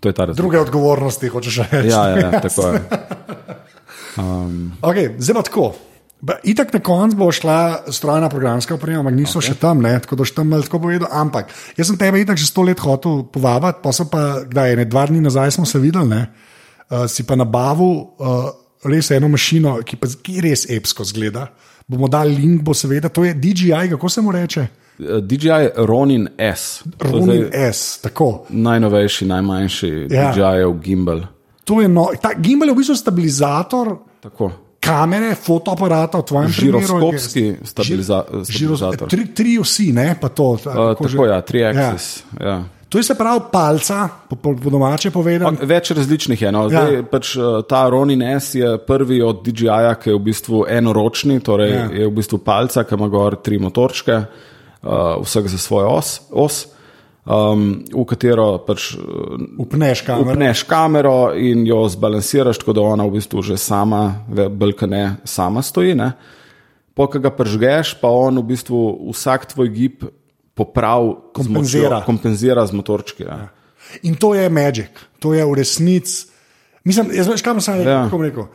To je ta razlika. Druge odgovornosti, hočeš reči. Ja, ja, ja, tako je. Okay, zdaj pa tako. Ba, Itak na koncu bo šla strojna programska oprema, ampak niso okay. še tam, ne, tako da še tam malo povedal. Ampak jaz sem tebe itak že sto let hotel povabiti, pa so pa, kdaj, ne, dva dni nazaj smo se videli, ne, uh, si pa nabavil uh, res eno mašino, ki pa ki res epsko zgleda. Bomo dali link, bo seveda, to je DJI, kako se mu reče? Eh, DJI Ronin S. Ronin S, tako. Najnovejši, najmanjši Ja. DJI-jev gimbal. To je no, ta gimbal je v bistvu stabilizator Tako. kamere, fotoaparata v tvojem primeru. Žiroskopski stabiliza Žiros, stabilizator. tri, tri vsi, ne pa to. Uh, kako že- tako, ja, 3-axis. Ja. Ja. To je se pravi palca, po, po, po domače povedano. Več različnih je. No. Zdaj, Ja. ja. pač, eh, ta Ronin S je prvi od DJI-ja, ki je v bistvu enoročni, torej Ja. ja. je v bistvu palca, ki ima gor tri motorčke, uh, vsak za svojo os, os um, v katero pač eh, Upneš kamero. upneš kamero in jo zbalansiraš, tako da ona v bistvu že sama, belka ne, sama stoji. Ne. Po, ki ga pržgeš, pa on v bistvu vsak tvoj gib popravi, Kompenzira. močjo, kompenzira z motorčki. Ja. In to je magic, to je v resnici. Mislim, jaz veš, kam sem Ja. ja. rekel.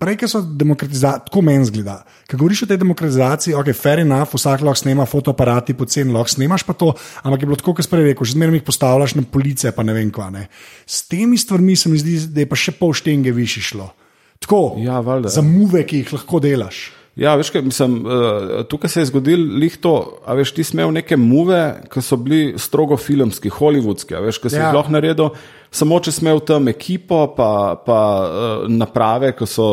Prej, ko so demokratizacije, tako meni zgleda. Ko govoriš o tej demokratizaciji, ok, fair enough, vsak lahko snema fotoaparati, poceni lahko snemaš pa to, ampak je bilo tako, kot sem prej rekel, že zmeraj jih postavljaš na police, pa ne vem kva. Ne. S temi stvarmi se mi zdi, da je pa še pol štenge više šlo. Tako, Ja, valjda. za muve, ki jih lahko delaš. Ja, veš, kaj, mislim, uh, tukaj se je zgodilo lih to, a veš, ti si imel neke muve, ki so bili strogo filmski, hollywoodski, a veš, ki si Ja. jih lahko naredil, samo če si imel tam ekipo, pa, pa uh, naprave, ki so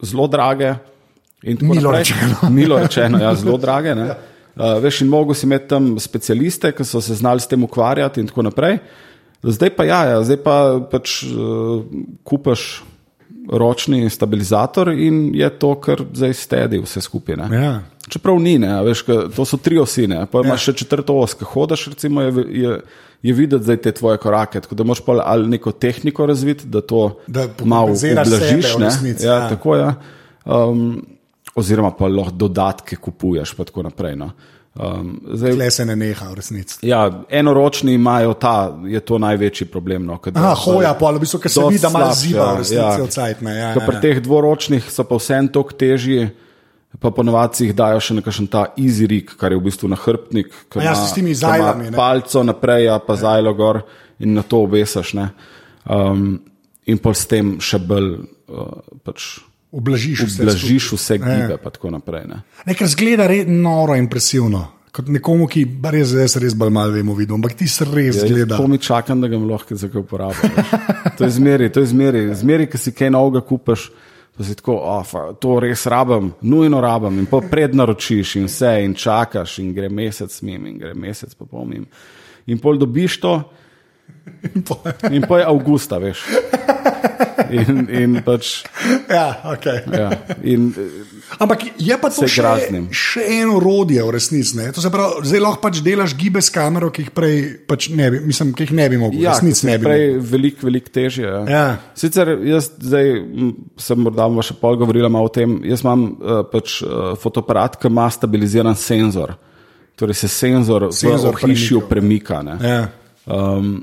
zelo drage. Milo naprej. rečeno. Milo rečeno, ja, zelo drage. ne. Uh, veš, in mogo si imeti tam specialiste, ki so se znali s tem ukvarjati in tako naprej. Zdaj pa ja, ja zdaj pa pač uh, kupaš ročni stabilizator in je to, kar zdaj stedi vse skupaj. ne. Ja. Čeprav ni, ne, veš, to so tri osine, pa imaš še četrto os, ki hodaš, recimo, je, je, je videti zdaj te tvoje korake. Tako da moraš pa ali neko tehniko razviti, da to Da malo ublažiš. sebe resnici, Ja, ja. tako je. Um, oziroma pa lahko dodatke kupuješ, pa tako naprej. No. Um, zdaj, Tle se ne neha v resnici. ja, enoročni imajo ta, je to največji problem. No, Aha, hoja, pa v bistvu, ker se vidi, da malo ziva v ja, resnici ja. od cajtne. Ja, ja, pri ja. teh dvoročnih so pa vseeno toliko težji, pa ponovadi jih dajo še nekakšen ta easy rig, kar je v bistvu nahrbtnik. Ja, s temi zajlami, ne. Palco naprej, ja, pa zajlo gor in na to obesaš. ne. Um, in pol s tem še bolj uh, pač, Ublažiš vse. blažiš vse Ja. gibe, pa tako naprej. Ne. Nekaj zgleda res noro impresivno. Kot nekomu, ki res, jaz res bolj malo vemo, videl, ampak ti se res Ja, zgleda. To mi čakam, da ga lahko za kaj uporabil. veš. To je zmeri, to je zmeri. Zmeri, ki si kaj novega kupaš, pa si tako, oh, to res rabim, nujno rabim. In pa prednaročiš in vse, in čakaš, in gre mesec mim, in gre mesec pa pol mim. In pol dobiš to, in pa je avgusta, veš. In, in pač, ja, okay. ja. In, Ampak je pa to še, graznim. še eno orodje v resnici. zdaj lahko pač delaš gibe s kamero, ki jih prej pač ne bi, mislim, ki jih ne bi mogel. Ja, v resnici ne bi. prej mogel. veliko, veliko težje. Ja. Ja. Sicer jaz zdaj sem morda še pol govorila o tem. Jaz imam uh, pač uh, fotoaparat, ki ima stabiliziran senzor. Torej se senzor, Senzor v hišju premikov. premika. ne. Ja. Um,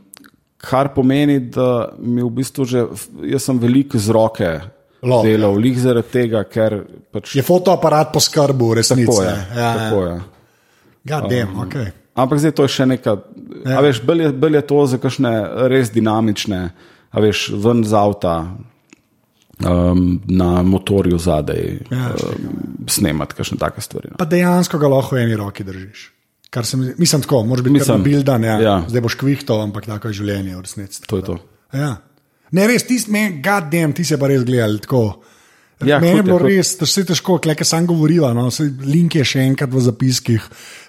kar pomeni, da mi v bistvu že, jaz sem veliko z roke Lov, delal, lih zaradi tega, ker pač Je fotoaparat poskrbel, v resnici. tako je. ne. Ja, Tako ja. je. God damn, okay. Ampak zdaj to je še neka. Ja. Veš, bolj je, bolj je to za kakšne res dinamične, a veš, ven z avta, um, na motorju zadaj, Ja, um, snemati kakšne take stvari. No. Pa dejansko ga lahko v eni roki držiš. Kar se mi zdi- Mislim, tako, moraš biti Mislim, bildan, ja. ja. zdaj boš kvihto, ampak tako je življenje v resnici. To je to. Ja. Ne, res, ti si god damn, ti si pa res gledal tako. Ja, Meni je je, bilo hud. res, da se težko, kleke sam govoriva, no, saj link je še enkrat v zapiskih.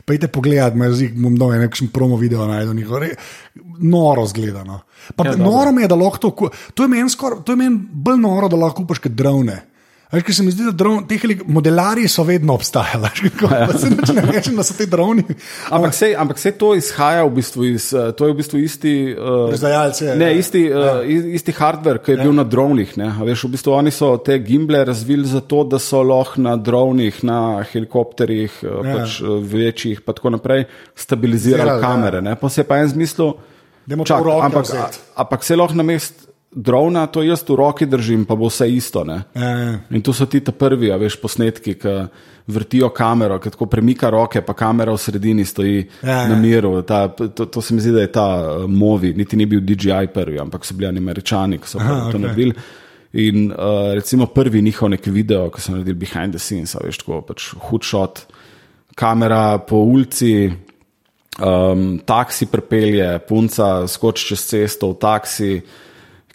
Pejte pogledat, me zdi, bom dal nekakšen promo video najdel, njihov, re, noro zgledano. Pa Ja, ja, noro mi je, da lahko to, to je meni je meni bolj noro, da lahko kupaš kot drone. Veš, ker se mi zdi, da dron, te modelarji so vedno obstajali. Ja. Se ne rečem, da so ti droni. Ampak se, ampak se to izhaja v bistvu iz, eh, to je v bistvu isti. Uh, Proizvajalci, ja. Ne, isti, uh, isti hardware, ki je ja. bil na dronih. Veš, v bistvu oni so te gimble razvili zato, da so lahko na dronih, na helikopterjih, ja. Ja. pač eh, večjih, pa tako naprej, stabilizirali Zirali, ja. kamere. Ne. Pa se je pa en zmislil, roke ampak, ampak se lahko na mest drona, to jaz v roki držim, pa bo vse isto. Ne. Ja. In tu so ti ta prvi, a veš, posnetki, ki vrtijo kamero, ki tako premika roke, pa kamera v sredini stoji ja. na miru. Ta, to, to se mi zdi, da je ta uh, Movi, niti ni bil DJI prvi, ampak so bili američani, ki so Aha, to okay. naredili. In uh, recimo prvi njihov neki video, ki so naredili behind the scenes, veš, tako pač hud shot, kamera po ulici. Um, taksi pripelje, punca skoči čez cesto v taksi,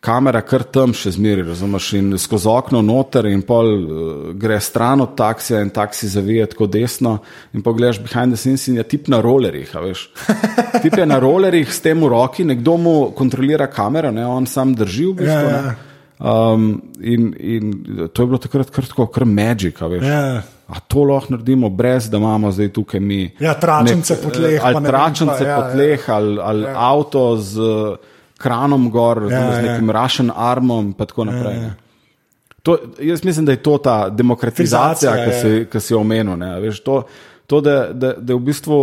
kamera kar tam še zmeri, razumeš, in skozi okno noter, in pol uh, gre stran od taksija, in taksi zavije tako desno, in pogledaš behind the scenes in je tip na rolerjih, a veš. Tip je na rolerjih s tem v roki, nekdo mu kontrolira kamero, ne, on sam drži v bistvu. Ja, ja. Um, in, in to je bilo takrat kar tako, kar magic, veš. Ja. A to lahko naredimo, brez da imamo zdaj tukaj mi. Ja, tračnice po tleh, pa Ali tračnice kaj, ja, po tleh, ali, ali ja. avto z uh, kranom gor, Ja, ja, z ja. nekim ja. rašen armom, in tako naprej. ja. Ja. To, jaz mislim, da je to ta demokratizacija, ki ja. si, ki si omenil. ne, Veš, to, to da, da, da v bistvu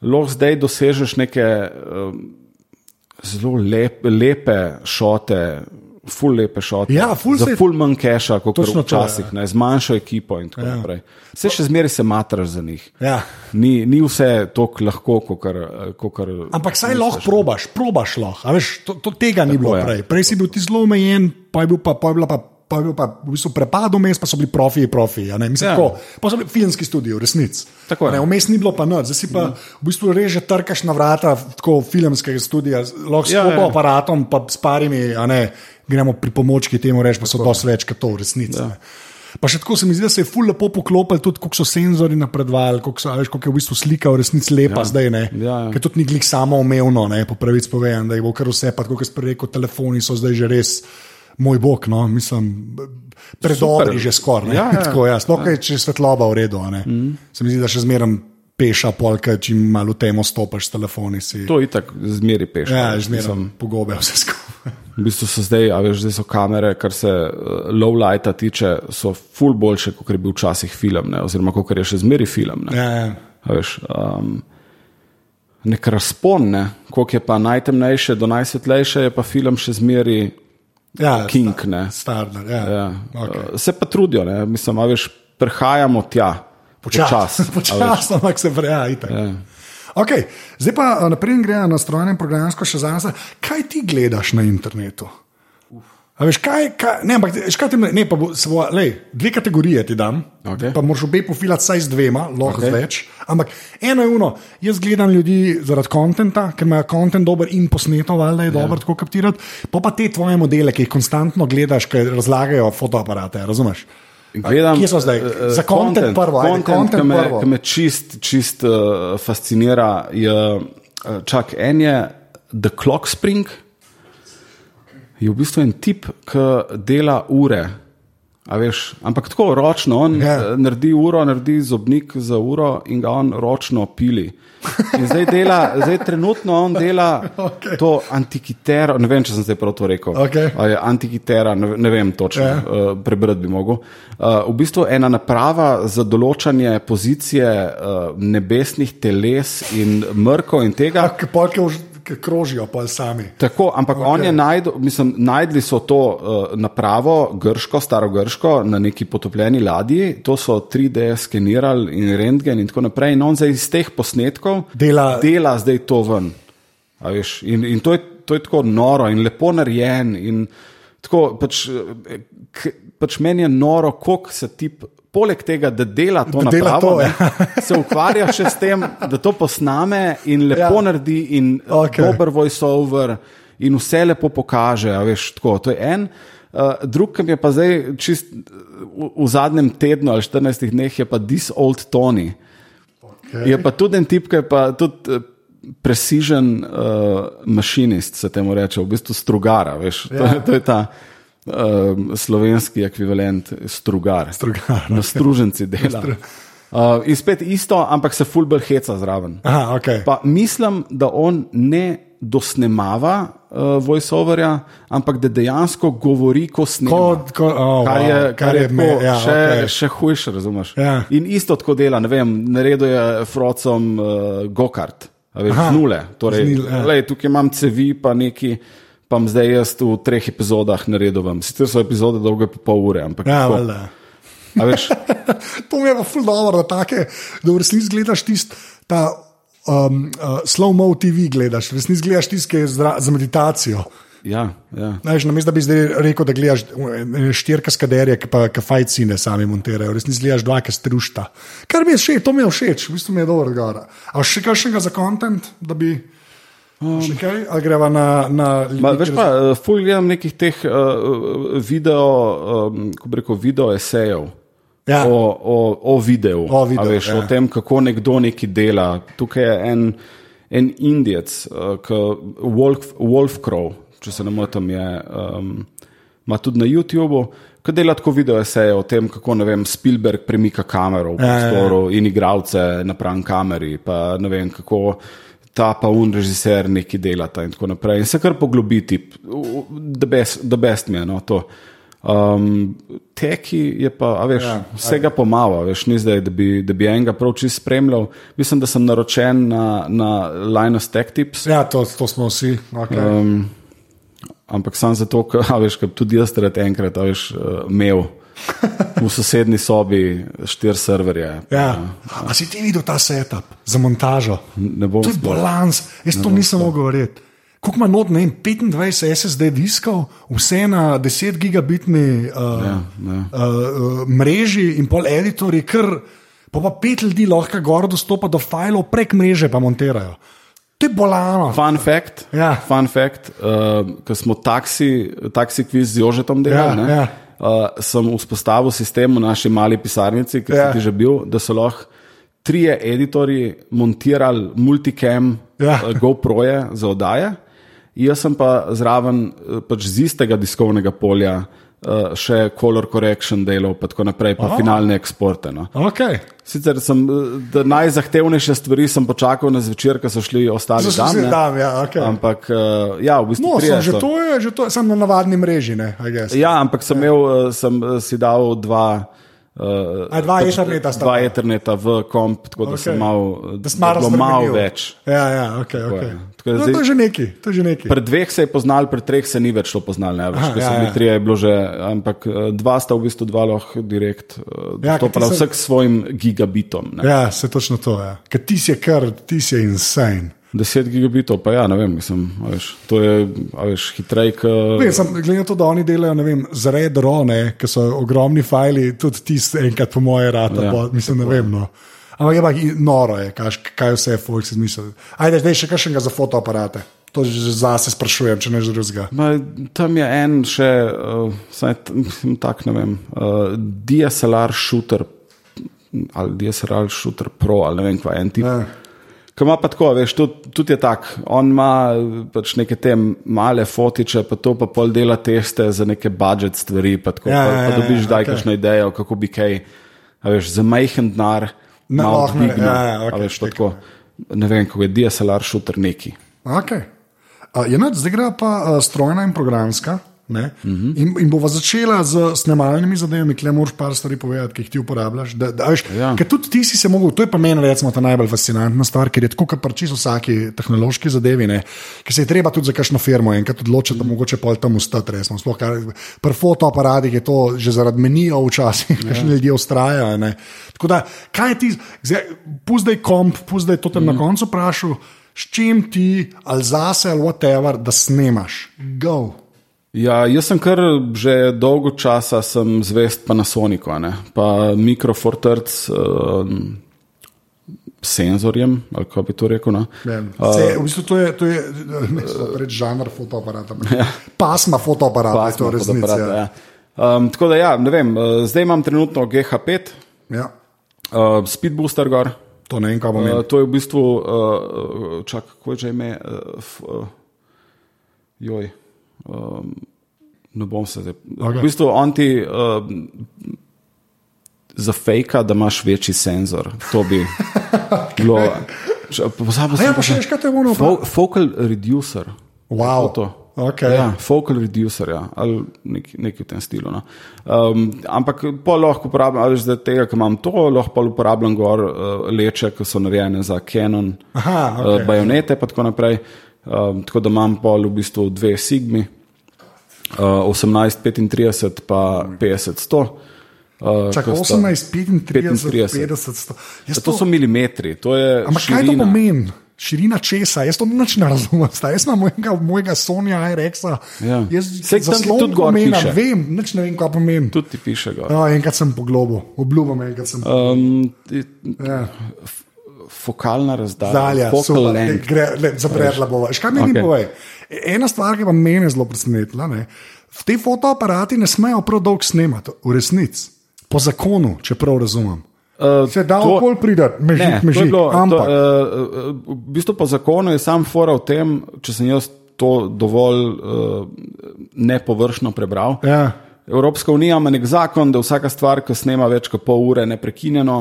lahko zdaj dosežeš neke um, zelo lep, lepe šote. Ful lepe šote. Ja, ful za se- ful manj keša, kot to, včasih, ja. ne, z manjšo ekipo in tako Ja. ja. naprej. Vse še zmeraj se matraš za njih. Ja. Ni, ni vse tako lahko, kot kar. Ampak saj lahko probaš, probaš lahko. a Veš, to, to tega ni bilo je. prej. Prej si bil ti zelo omejen, pa je bil pa, pa je bila pa. Pa je bil pa v bistvu prepad vmes, pa so bili profiji, profiji. Mislim, Ja. tako, pa so bili filmski studiji, resnici. Vmes ni bilo pa noč, zdaj si pa v bistvu res že trkaš na vrata tako filmskega studia, lahko s Ja, ja, ja. aparatom, pa s parimi, a ne, gremo pri pomočki temu reči, pa so dosti več kot to v resnici. Ja. Pa še tako se mi zdi, da se je ful lepo poklopili, tudi koliko so senzori napredovali, koliko, so, veš, koliko je v bistvu slika v resnici lepa ja. zdaj. Ja, ja. Ker tudi ni glih samo umevno, ne, po pravici povem, da je bo kar vse, pa kot sem rekel, telefoni so zdaj že res. Moj bog, no, mislim, predobri že skoraj. Ja, ja, Tako, ja, Sploh, ja. če je svetloba v redu. Mm. Se mi zdi, da še zmeraj peša polka, če malo temo stopiš s telefoni. Si. To je tako, zmeri peš. Ja, zmeraj pogobe vse skupaj. V bistvu so zdaj, a veš, zdaj so kamere, kar se uh, low lighta tiče, so ful boljše, kot je bil včasih film, ne? oziroma kot je še zmeri film. Ne? Ja, ja. A Veš, um, nek razpon, ne? koliko je pa najtemnejše do najsvetlejše, je pa film še zmeri ja king. Ne? Standard, ja. Ja. Okay. Uh, se pa trudijo, ne? mislim, a veš, prehajamo tja. Počasno, ampak se vreja. Ja. Okay. Zdaj pa a, naprej gre na strojno in programsko še za nas. Kaj ti gledaš na internetu? A veš, kaj, kaj, ne, ampak, veš, kaj ti, ne, pa bo, svoja, lej, dve kategorije ti dam, Okej. pa moraš obe pofilati vsaj z dvema, lahko okay. več. Ampak eno je uno, jaz gledam ljudi zaradi kontenta, ker imajo kontent dober in posneto, valjda je dobro tako kaptirati, pa pa te tvoje modele, ki jih konstantno gledaš, ki razlagajo fotoaparate, razumeš? Gledam, Kje so zdaj? eh, Za content prvo, ajde, content, content ki me, prvo. ki me čist, čist uh, fascinira. Je, uh, čak, en je The Clock Spring, je v bistvu en tip, ki dela ure. Veš, ampak tako ročno, on Ja. yeah. naredi uro, naredi zobnik za uro in ga on ročno pili. In zdaj dela, zdaj trenutno on dela okay. to antikitero, ne vem, če sem zdaj prav to rekel. Je antikitera, ne, ne vem točno, Ja. yeah. uh, prebrati bi mogel. Uh, v bistvu ena naprava za določanje pozicije uh, nebesnih teles in mrkov in tega. Ki polke už- ki krožijo, pa sami. Tako, ampak okay. on je najdel, mislim, najdli so to uh, napravo, grško, staro grško, na neki potopljeni ladji, to so 3D skenirali in rentgen in tako naprej. In on zdaj iz teh posnetkov Dela- dela zdaj to ven. In, in to, je, to je tako noro in lepo narejen. In tako, pač, eh, k, pač meni je noro, koliko se ti. Poleg tega, da dela to Da dela napravo, to, ja. ne, se ukvarja še s tem, da to posname in lepo Ja. naredi, in okay. dober voiceover, in vse lepo pokaže. Veš, tako, to je en. Uh, drug, ki mi je pa zdaj čist v, v zadnjem tednu ali 14 dneh, je pa This Old Tony. Okay. Je pa tudi en tip, ki je pa tudi uh, precision uh, mašinist, se temu reče, v bistvu strugara. Veš, to, Ja. je, to je ta um, slovenski ekvivalent strugar. Strugar, Na struženci dela. Uh, in spet isto, ampak se fulbr heca zraven. Aha, okay. Pa mislim, da on ne dosnemava uh, voiceoverja, ampak da dejansko govori, ko snema. Ko, ko, oh, Kar je, wow, kar je, me- tako, ja, še, okay. še hujše, razumeš? Ja. In isto tako dela, ne vem, naredil je frocom uh, gokart, veš, Aha, z nule. Torej, z nul, ja. lej, tukaj imam cevi, pa neki. Pa bom zdaj jaz v treh epizodah naredil vam. Sicer so epizode dolge po pol ure, ampak Ja, tako. valjda. Veš, to mi je pa ful dobro, da, take, da v resnici gledaš tisti ta um, uh, slow-mo TV, gledaš, v resnici gledaš tisti, ki je zra, za meditacijo. ja, ja. Znaš, namesto da bi zdaj rekel, da gledaš ene štiri kaskaderje, ki pa ki fajcine sami montirajo, v resnici gledaš dva, ki strušta. Kar mi je všeč, to mi je všeč, v bistvu mi je dobro gora. A še kakšnega za kontent, da bi. Um, še kaj, ali greva na. na Ma, veš pa, uh, ful gledam nekih teh uh, video, um, ko bi rekel, video esejev. Ja. O, o, o videu, O videu, A veš, ja. o tem, kako nekdo nekaj dela. Tukaj je en, en Indijec, uh, Wolf, Wolf Crow, če se ne motim, je, um, ima tudi na YouTubu, ki dela tako video eseje o tem, kako vem, Spielberg premika kamero v Ja, ja, ja. prostoru in igralce napram kameri. Pa ne vem, kako ta pa un režiser neki delata in tako naprej. In se kar poglobiti, da best, the best mi je no, to. Um, teki je pa, a veš, Ja, vsega pomalo, veš, ni zdaj, da bi, da bi enega prav čist spremljal. Mislim, da sem naročen na, na Linus Tech Tips. Ja, to, to smo vsi. Okay. Um, ampak sam zato, ker veš, ker tudi jaz rad enkrat, a veš, uh, imel v sosednji sobi štiri serverje. Ja. A si ti videl ta setup za montažo? Ne bom To je balans, jaz to nisem mogel verjeti. Koliko ima not, ne vem, 25 SSD diskov, vse na 10 gigabitni uh, Ja, ja. uh, uh, mreži in pol editorji, ker pa, pa pet ljudi lahko gor dostopa do filev prek mreže, pa montirajo. To je bolano. Fun fact, Ja. fun fact uh, ko smo taksi, taksi kviz z Jožetom delali, Ja, ja, ja. Uh, sem vzpostavil sistem v naši mali pisarnici, ki Ja. si ti že bil, da so lahko trije editorji montirali multicam Ja. ja. GoPro-je za oddaje. Jaz sem pa zraven eh, pač z istega diskovnega polja uh, še color correction delal, pa tako naprej, pa Aha. finalne eksporte. No. Okay. Sicer sem eh, najzahtevnejše stvari sem počakal na zvečer, ko so šli ostali se ne. tam, ja, okay. Ampak uh, ja, v bistvu No, sem, že to je, že to je, sem na navadni mreži, ne, I guess. Ja, ampak sem, imel, eh, sem si dal dva. Uh, A, dva Etherneta sta Dva bila. Etherneta v komp, tako da Okej. sem mal, Da malo razbremenil. več. Ja, ja, okay, okay. je. Tako No, zdaj- to je že neki, to je že neki. Pri dveh se je poznal, pri treh se ni več to poznal. Ne, več, Aha, ja, ja. trije, je bilo že, ampak eh, dva sta v bistvu dva lahko direkt, Ja, ja, to pa se- vsak s svojim gigabitom. Ne. Ja, se točno to je. Ja. Ker ti si je kar, ti si je insane. 10 gigabitov, pa ja, ne vem, mislim, veš, to je veš, hitrej, kot. Vem, sem, glede na to, da oni delajo, ne vem, z redro, ki so ogromni fajli, tudi tisti enkrat po moje rata, Ja, bo, mislim, ne vem. No. Ampak je pa noro, je, kaj, kaj vse je Fox izmislil. Ajde, zdaj še kakšnega za fotoaparate. To že zase sprašujem, če ne že drugega. Tam je en še, uh, saj, tak, ne vem, uh, DSLR shooter ali DSLR shooter pro ali ne vem, kva en tip. Ja. Ki ima pa tako, veš, tudi, tudi je tak. On ima pač neke te male fotiče, pa to pa pol dela teste za neke budžet stvari, pa, tako, Ja, pa, ja, pa ja, dobiš ja, zdaj okej. kakšno idejo, kako bi kaj, a veš, za majhen denar, malo ne, dvignil, ja, ja, okej, veš, tako, ne vem, kako je DSLR shooter neki. Okay. Uh, je nad, zdaj gre pa uh, strojna in programska. Ne? Uh Mhm. -huh. in, in bova začela z snemalnimi zadevami, ki le moraš par stvari povedati, ki jih ti uporabljaš. Da, da, veš, Ja. Ker tudi ti si se mogel, to je pa meni recimo ta najbolj fascinantna stvar, ker je tako, kot čisto vsaki tehnološki zadevi, ne? ker se je treba tudi za kakšno firmo enkrat odločiti, da mogoče pol tam ustati resno. Sploh kar pri fotoaparatih je to že zaradi menijo včasih, ja. kakšni ljudje ustrajajo. ne. Tako da, kaj ti, puzdaj komp, puzdaj to tam mm. na koncu vprašal. S čim ti, ali zase, ali whatever, da snemaš, go. Ja, jaz sem kar že dolgo časa zvest Panasonicu, a ne, pa mikrofortrc um, senzorjem, ali kako bi to rekel. No. Se, v bistvu to je, to je ne, so reči žanr fotoaparata. Ja. Pasma fotoaparata, je to Pasma resnica. Ja. ja. Um, tako da, ja, ne vem, uh, zdaj imam trenutno GH5, Ja. uh, Speedbooster gor. To ne vem, kaj pomeni. Uh, to je v bistvu, uh, čak, kako je že ime, uh, f, uh, joj. Um, ne bom se zdaj. Okay. V bistvu on ti uh, zafejka, da imaš večji senzor. To bi bilo. Pozabil ja, sem. pa še veš, kaj to je ono? Fo, focal reducer. Wow. To. Okay. Ja, focal reducer, ja, ali nekaj, nekaj v tem stilu. No. Um, ampak pa lahko uporabljam, ali zdaj tega, ker imam to, lahko pa uporabljam gor uh, leče, ki so narejene za Canon, Aha, uh, okej. bajonete in tako naprej. Um, tako da imam pol v bistvu dve Sigmi, uh, 1835 pa 50-100. Uh, Čakaj, ko sta- 18, 35, 35. 50, 100. Jaz To so milimetri, to. Ampak kaj to širina. pomeni? Širina česa, jaz to nič ne razumem. Sta, jaz imam mojega, mojega Sonja IRX-a. Ja. Jaz zaslon tudi gor pomena, piše. Vem, nič ne vem, kaj pomeni. Tudi ti piše. Gor. No, enkrat sem poglobil, obljubim, enkrat sem. Um, Ja. Fokalna razdalja, focal le, zapredla bova. Škaj meni okay. povej? Ena stvar, ki pa mene zelo presenetila, ne, v te fotoaparati ne smejo prav dolgo snemati, v resnici, po zakonu, če prav razumem. Uh, Se da okol pride, Ne, mežik, mežik, bilo, ampak. to, uh, v bistvu po zakonu je sam fora v tem, če sem jaz to dovolj uh, nepovršno prebral. Ja. Evropska unija ima nek zakon, da vsaka stvar, ki snema več kot pol ure neprekinjeno,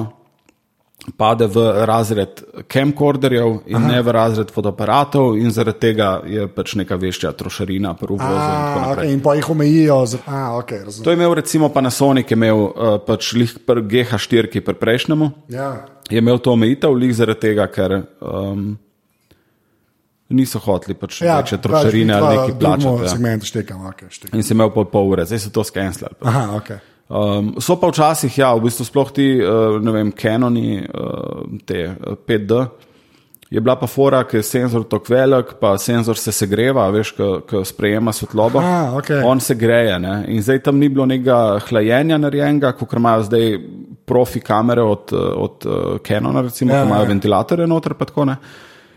pade v razred camcorderjev in Aha. ne v razred fotoaparatov, in zaradi tega je pač neka večja trošarina pri uvozu. in tako A, naprej. okay, in pa jih omejijo. z- A, okay, razumem. To je imel recimo Panasonic, je imel uh, pač lih pri GH4, ki pri prejšnjemu. Ja. je imel to omejitev, lih zaradi tega, ker um, niso hoteli pač ja, večje trošarine ali nekaj plačati. Ja. Segment štekam, okay, štekam. In si imel pol, pol ure, zdaj so to skenslali. Aha, okay. Um, so pa včasih, ja, v bistvu sploh ti, uh, ne vem, Canoni, uh, te uh, 5D. Je bila pa fora, ker je senzor tako velik, pa senzor se segreva, veš, ko sprejema svetlobo. Aha, okej. On se greje. Ne? In zdaj tam ni bilo nekega hlajenja narejenega, kot imajo zdaj profi kamere od, eh, od Canona, recimo, Ja, ki imajo ja. ventilatorje noter. pa tako, ne.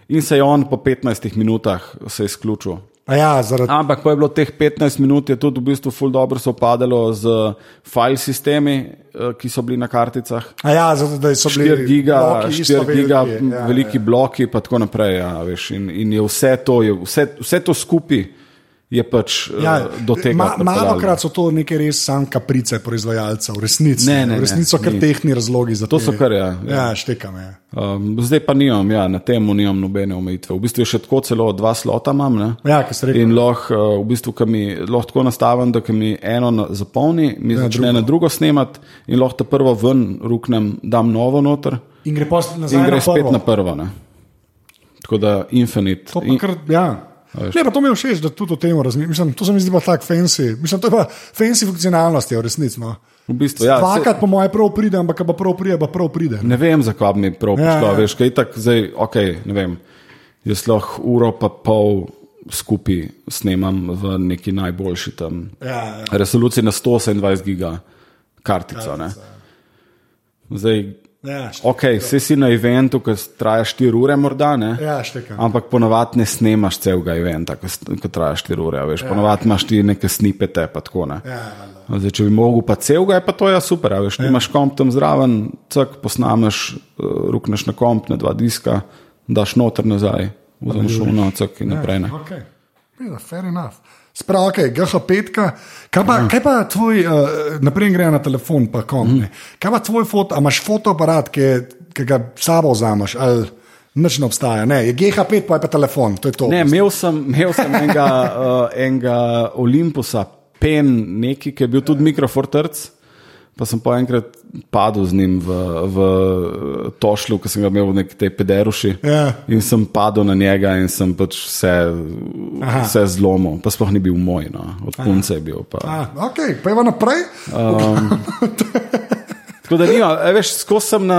In se je on po 15 minutah izključil. A ja, zaradi Ampak ko je bilo teh 15 minut, je tudi v bistvu ful dobro sopadalo z file sistemi, eh, ki so bili na karticah. A ja, zato, da so bili 4 giga, bloki isto 4 giga veliki, ja, veliki ja. bloki, pa tako naprej. Ja, veš, in, in je vse to, je vse, vse to skupaj je pač Ja, ja, do tega. ma, malo krat so to neke res sam kaprice proizvajalcev, resnici. Ne, ne, v resnici so kar ni. tehni razlogi za To te- so kar, ja, ja. Ja, štekam. Ja. Um, zdaj pa nimam, ja, na tem nimam nobene omejitve. V bistvu je še tako celo dva slota imam. Ne? Ja, ki ste rekli. In lahko, uh, v bistvu, mi lahko tako nastavim, da mi eno na- zapolni, mi Ja, začne drugo. na drugo snemati in lahko ta prvo ven ruknem, dam novo noter In gre in gre na prvo. spet na prvo. Ne? Tako da infinite. To pa kar, ja. Ne, pa to mi je všeč, da tudi o tem razmišljam. To se mi zdi pa tako fancy. Mislim, to je pa fancy funkcionalnost, je v resnici. No. v bistvu, ja, se, Dvakrat, po mojem, prav pride, ampak pa prav pride, pa prav pride. ne vem, zakaj mi prav Ja, prišlo. ja. Ja, veš, kaj tak zdaj, ok, ne vem. Jaz lahko uro pa pol skupaj snemam v neki najboljši tam Ja, ja. resoluciji na 128 giga kartico. ne. Zdaj, Ja, št- ok, vsi si na eventu, ki traja 4 ure, morda ne. ja štekam. Ampak ponovadi ne snemaš celega eventa, ki, traja 4 ure. a Veš, ponovadi imaš ti neke snipete, pa tako ne. Ja, valjda. Zdaj, če bi mogel pa celega, je pa to ja super. a Veš, ja. imaš komp tam zraven, cak posnameš, uh, rukneš na komp, na dva diska, daš noter nazaj, vzameš šuno, cak in naprej. Ne. Okay. Ja, fair enough. Sprav, ok, GH5, kaj pa, kaj pa tvoj, uh, naprej gre na telefon, pa kom. Mm. Kaj pa tvoj foto, a imaš fotoaparat, ki, ki ga sabo vzameš, ali nič ne obstaja? Ne, je GH5, pa je pa telefon, to je to. Ne, imel sem, imel sem enega, uh, enega Olympusa, pen, neki, ki je bil tudi mikrofortrc. Pa sem po enkrat padel z njim v, v tošlju, ki sem ga imel v neki tej pederuši. Ja. In sem padel na njega in sem pač vse, vse zlomil. Pa sploh ni bil moj, no. od punce je bil. Pa. A, ok, pa je naprej. Tako da nima, veš, skozi sem na,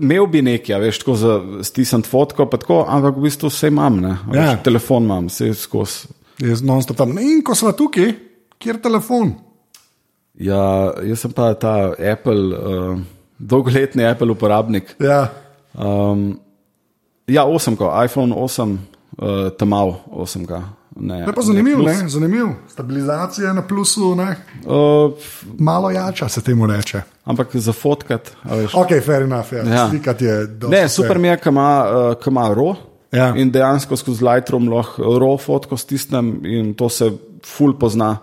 imel bi nekaj, veš, tako za stisniti fotko, pa tako, ampak v bistvu vse imam, ne. Veš, Ja. Telefon imam, vse skozi. Jaz non-stop tam. In ko smo tukaj, kjer telefon? Ja, jaz sem pa ta Apple, uh, dolgoletni Apple uporabnik. Ja. Um, ja, 8, iPhone 8, uh, tamal 8. Ne, To je pa zanimiv, ne, zanimiv. Stabilizacija na plusu, ne. Uh, malo jača se temu reče. ampak za fotkat. Ok, fair enough, ja. Ja. slikati je dosti. Ne, super mi je, ki ima, uh, ima RAW. Ja. In dejansko skozi Lightroom lahko RAW fotko stisnem in to se ful pozna.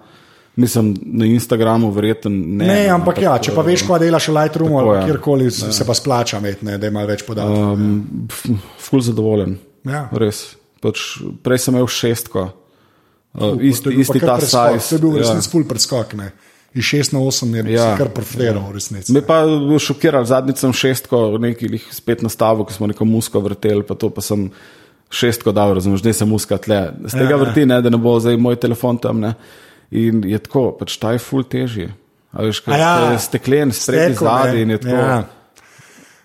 Mislim, na Instagramu verjetno ne. Ne, ampak ja, če pa veš, kaj delaš v Lightroomu Tako, ali ja. kjerkoli, ja. se pa splača imeti, ne, da ima več podatkov. Um, f- ful zadovoljen. Ja. Res. Pač, prej sem imel šestko. Uh, isti, bil pa isti kar ta size. To je bil v ja. resnici full preskok. Ne. Iz 6 na 8 je Ja. ja. kar preferal v resnici. Me pa šokiral, zadnjič sem šestko, nekaj spet nastavil, ko smo neko musko vrteli, pa to pa sem šestko dal, razumeš, zdaj sem muska tle. Z tega Ja, ja. vrti, ne, da ne bo zdaj moj telefon tam. Ne. In je tako, pač ta je ful težji. Veš, kaj ja. steklen, zadnji ne. in je tako. Ja.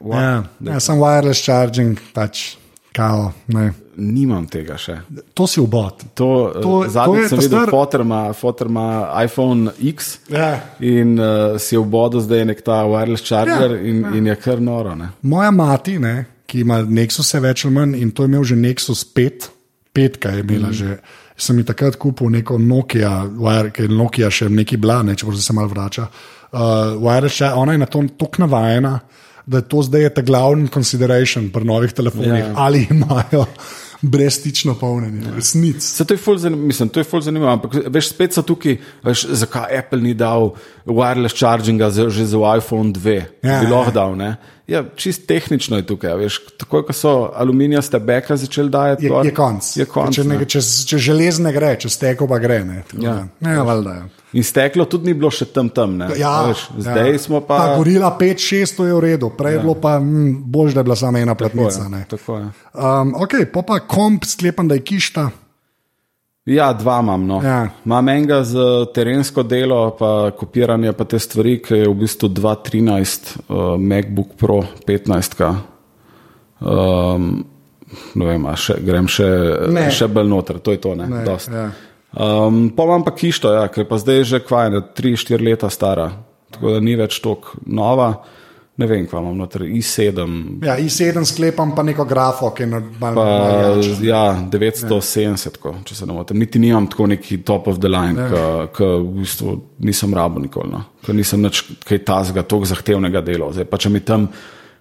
What? Ja, ja, sem wireless charging, pač kao. Ne. Nimam tega še. To si ubod. To, To- to zadnjič sem videl, star- fotor ima, fotor ima iPhone X Ja. in uh, si bodu zdaj nek ta wireless charger ja, in, ja. in je kar noro. Ne? Moja mati, ne, ki ima Nexus več ali manj in to je imel že Nexus 5, petka je imela mm. že. Sem ji takrat kupil neko Nokia, wire, je Nokia še neki bila, ne, če se malo vrača. Uh, wireless ona je na to tako navajena, da je to zdaj je ta glavni consideration pri novih telefonih, Ja. ja. ali imajo brezstično polnjenje, ja. resnic. Se to je ful zanimivo, mislim, to je ful zanimivo, ampak veš, spet so tukaj, veš, zakaj Apple ni dal wireless charginga za, že za iPhone 2, Ja, bi lahko ja. dal, ne? Ja, čist tehnično je tukaj, veš, takoj, ko so aluminijaste beke začeli dajati, Je, gor, je konc. Je konc če, ne. ne, če, če železne gre, če steko pa gre. Ne, Tako Ja. ne valjda. ja. In steklo tudi ni bilo še tam tam, ne? Ja, veš, zdaj ja. smo pa. Ta gorila 5-6 je v redu, prej ja. je bilo pa mm, bolj, da je bila samo ena platnica. ne. Tako je. Um, ok, pa pa komp, sklepam, da je kišta. Ja, dva imam. No. Ja. Imam enega za terensko delo, pa kopiranje, pa te stvari, ki je v bistvu 2.13, uh, MacBook Pro 15. Um, ne vem, še, grem še, Ne. še bolj noter, to je to. Ne, Ne, dost. ja. Um, pa imam pa kišto, ja, je pa zdaj že kvaj, 3-4 leta stara, tako da ni več tako nova. ne vem, kva imam noter, i7, Ja, i7 sklepam pa neko grafo, ki je pa malce. ja, 970, ko, če se ne motim. Niti nimam tako neki top of the line, ki v bistvu nisem rabo nikoli, no. ker nisem nič kaj tazga, tako zahtevnega dela. Zdaj pa če mi tam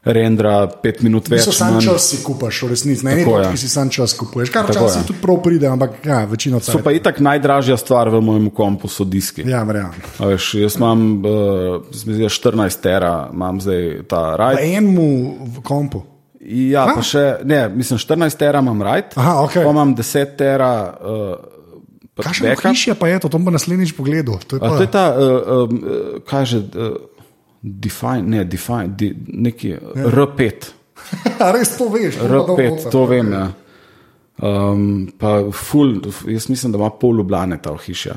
rendra pet minut več. So sam čas si kupaš, v resnici. Na eni Tako, ja. točki si sam čas kupuješ, kar Tako, včasih ja. tudi prav pride, ampak ja, večino So cajt. pa itak najdražja stvar v mojem kompu so diski. Ja, verjamem. A Veš, jaz imam uh, zdi, 14 tera, imam zdaj ta Pa rajd. enemu v kompu. Ja, pa še, ne, mislim, 14 tera imam rajd, Aha, okej. pa imam 10 tera. Uh, Kakšno backup. hišje pa je to, to bom naslednjič pogledal. To je A pa, to je ta, uh, um, kaj že, uh, define, ne, define, di, neki Ja. R5. A res to veš? to pa R5, dobro. to vem. Ja. Um, pa ful, jaz mislim, da ima pol Ljubljane ta hiša.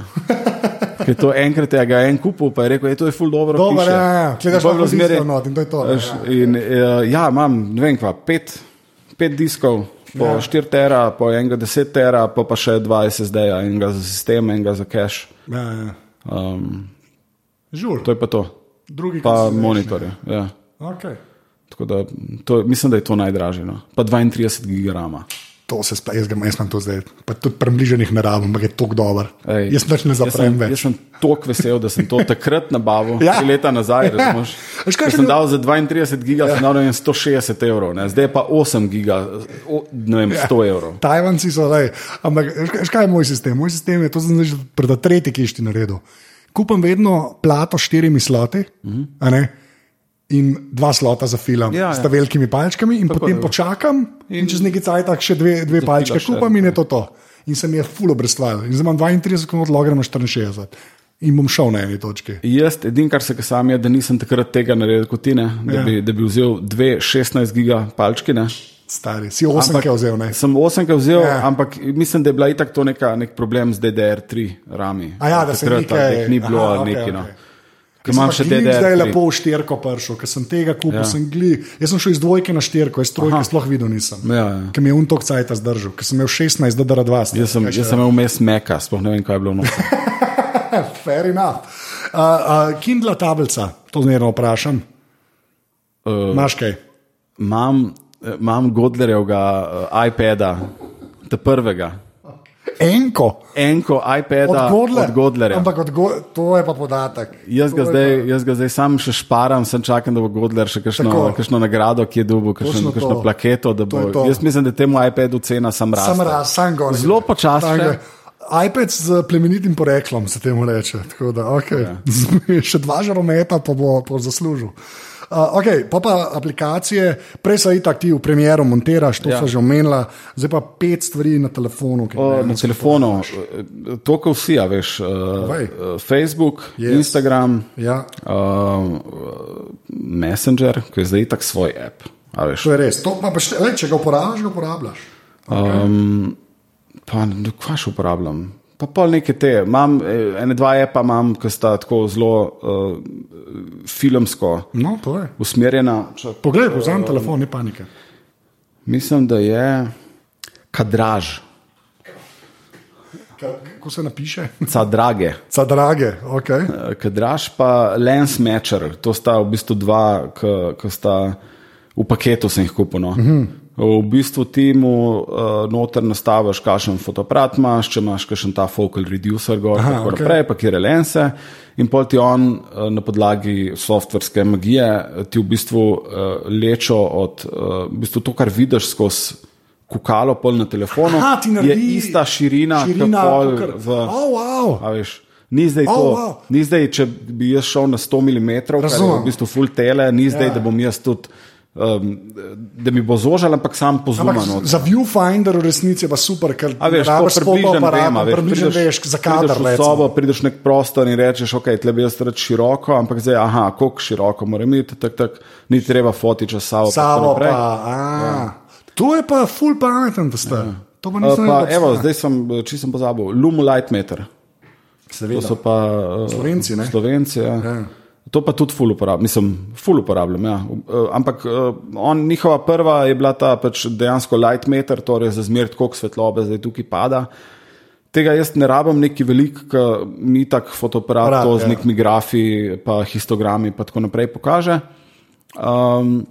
Ker to enkrat je ga en kupil, pa je rekel, da je to ful dobro. Dobro, hiše." ja, ja. Pol je lahko bilo zmeraj- not in to je to, ne, Veš, In, uh, ja, imam, ne vem kva, pet, pet diskov. Po Ja. ja. 4 tera, po enega 10 tera, pa, pa še 2 SSD-ja, enega za sistem, enega za cache. Ja, ja. Um, Žur, to je pa to. Drugi Pa monitorje. Ja. Okay. Tako da, to, mislim, da je to najdražje. No. Pa 32 gigabajta. To se spa, jaz, jaz imam to zdaj, pa tudi približenih ne rabim, ampak je tako dober. Ej, Jaz nič ne Jaz sem, zaprem jaz več. sem tako vesel, da sem to takrat nabavil, Ja. ja. tri leta nazaj. Ja. Ja. Veš, kaj sem dal za 32 giga, ja. sem dal ne vem, 160 evrov, ne. zdaj pa 8 giga, o, ne vem, 100 evrov. Tajvanci so, lej, ampak veš, kaj- veš, kaj je moj sistem? Moj sistem je to, sem zdaj že pred tretji kišti naredil. Kupam vedno plato s štirimi sloti mm -hmm. in dva slota za film, Ja, s ja. velikimi palčkami, in Tako potem je. počakam, in, in čez nekaj cajt še dve, dve palčke kupam, in je to to. In se mi je fulo brestval. In zdaj imam 32 minut, logram na 64. In bom šel na eni točki. Jaz, edin, kar se ga sam je, da nisem takrat tega naredil kot ti, ne, da, Ja. ja. bi, da bi vzel dve 16 giga palčki. Ne. Stari, si 8 je vzel, ne? Sem 8 vzel, Ja. ampak mislim, da je bila itak to neka, nek problem z DDR3 rami. A ja, da se nekaj- da ni bilo Aha, ali okej, neki. No. okej. Ker imam še DDR3. Zdaj je lepo v štirko prišel, ker sem tega kupil, ja. Sem gli. Jaz sem šel iz dvojke na štirko, iz trojke Aha. sploh videl nisem. Ja, ja. Ker mi je un tok cajt zdržal, ker sem imel 16 DDR2. stari. Jaz sem, jaz sem imel vmes meka, sploh ne vem, kaj je bilo noč. Fair enough. Uh, uh, Kindle tablica, to zmerno vprašam. Uh, Maš kaj? Imam, eh, imam Godlerjevega uh, iPada, te prvega. Enko. Enko iPada Od Godler. od Godlerja. Ampak od go to je pa podatek. Jaz To ga, zdaj, jaz ga zdaj sam še šparam, sem čakam, da bo Godler še kakšno, kakšno nagrado, ki je dobil, kakšno, kakšno plaketo. Bo, jaz mislim, da temu iPadu cena sam Pa, raste. Sam raz, sam gor. Zelo gre. iPad z plemenitim poreklom se temu reče. Tako Da, okay. ja. Še dva žarometa pa bo, bo zaslužil. Uh, okay, pa pa aplikacije, prej so itak ti v premjeru montiraš, to ja. So že omenila, zdaj pa pet stvari na telefonu. O, ne, na telefonu, to, kar vsi, a veš, uh, Facebook, Yes. Instagram, Ja, uh, Messenger, ki je zdaj tak svoj app. to je res. To, pa, pa šte, lej, če ga uporabljaš, ga uporabljaš. Um, pa, kaj še uporabljam? Pa pol neke te, imam eh, ene dva epa, imam, ki sta tako zelo uh, filmsko No, usmerjena. Če, Poglej, vzamem telefon, ni panike. mislim, da je kadraž, Ka- Kako se napiše? ca drage. Za drage, ok. Kadraž pa lens matcher, to sta v bistvu dva, ki sta v paketu sem jih kupil. No. V bistvu ti mu uh, noter nastaviš, kakšen fotoaparat imaš, če imaš kakšen ta focal reducer, gor, Aha, tako okay. naprej, pa kjer je lense. In pol ti on uh, na podlagi softverske magije eh, ti v bistvu uh, lečo od uh, v bistvu to, kar vidiš skozi kukalo pol na telefonu, Aha, je ista širina, širina, kot kakor- v. Oh, wow. Ni zdaj, Oh, to, wow. ni zdaj, če bi jaz šel na 100 mm, kar je Razumem. v bistvu full tele, ni zdaj, Ja. da bom jaz tudi, um, da mi bo zožal, ampak sam Ampak pozumano. za viewfinder v resnici je pa super, ker A veš, to rabiš približno fotoaparat, vem, a veš, približno veš, za kader prideš v recimo. sobo, prideš nek prostor in rečeš, ok, tle bi jaz rad široko, ampak zdaj, aha, koliko široko mora imeti, tak, tak, ni treba fotiča savo. Savo tako naprej. pa, a, to je pa full pameten, da ste. To pa nisem Pa, vedel, evo, da zdaj sem, čisto sem pozabil, Lumo Light Meter. To Seveda. so pa uh, Slovenci, ne? Slovenci, ja. Ja. To pa tudi ful uporabljam, mislim, ful uporabljam. Ja. Uh, ampak uh, on, njihova prva je bila ta pač dejansko light meter, torej za zmer, koliko svetlobe zdaj tukaj pada. Tega jaz ne rabim neki velik, ker mi tak fotoaparat Aparat, to z ja. nekimi grafi, pa histogrami in tako naprej pokaže. Um,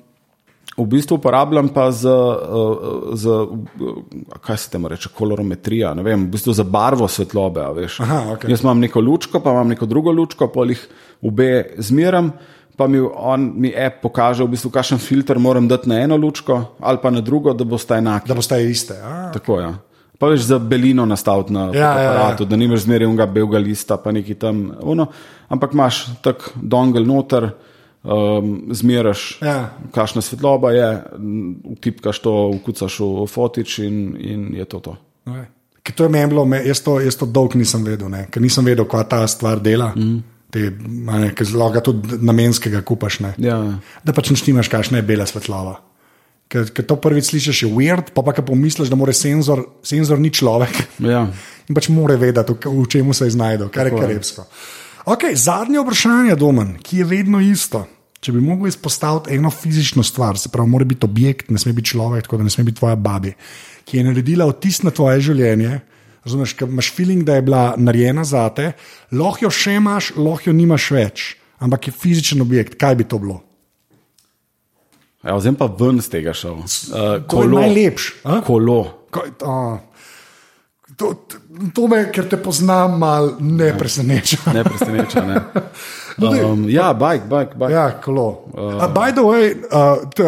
v bistvu uporabljam pa za, uh, za uh, kaj se temu reče, kolorometrija, ne vem, v bistvu za barvo svetlobe. Aha, okej. Jaz imam neko lučko, pa imam neko drugo lučko, pa jih obe zmeram. Pa mi, on, mi app pokaže, v bistvu, kakšen filter moram dati na eno lučko ali pa na drugo, da boste enaki. Da boste iste. A? Tako, ja. Pa veš za belino nastaviti na Ja, ja, ja. aparatu, da nimaš zmeraj unga belega lista, pa neki tam. Uno. Ampak imaš tak dongle noter, um, zmeraš, Ja. kakšna svetloba je, vtipkaš to, vkucaš v fotič in, in je to to. Okay. Ker to je meni bilo, jaz to, jaz to dolg nisem vedel, ne? ker nisem vedel, kaj ta stvar dela. Mm. Te, ne, ker zelo ga tudi namenskega kupaš. Ne? Ja, Da pač ne štimaš, kakšna je bela svetlava. Ker, ker to prvič slišiš, je weird, pa pa ko pomisliš, da mora senzor, senzor ni človek ja. in pač mora vedeti, v, čemu se je znašel, kar je karepsko. Okay, zadnje vprašanje, Domen, ki je vedno isto. Če bi mogel izpostaviti eno fizično stvar, se pravi, mora biti objekt, ne sme biti človek, tako da ne sme biti tvoja babi, ki je naredila vtis na tvoje življenje. Razumeš, ker imaš feeling, da je bila narejena za te, lahko jo še imaš, lahko jo nimaš več, ampak je fizičen objekt, kaj bi to bilo? ja zdaj pa ven z tega šel. Uh, najlepše. a? Kolo. Ko- a, To, to me, ker te poznam, malo ne preseneča. Ne preseneča. Ne. Um, ja, bike, bike, bike. Ja, kolo. Uh, by the way, uh, t,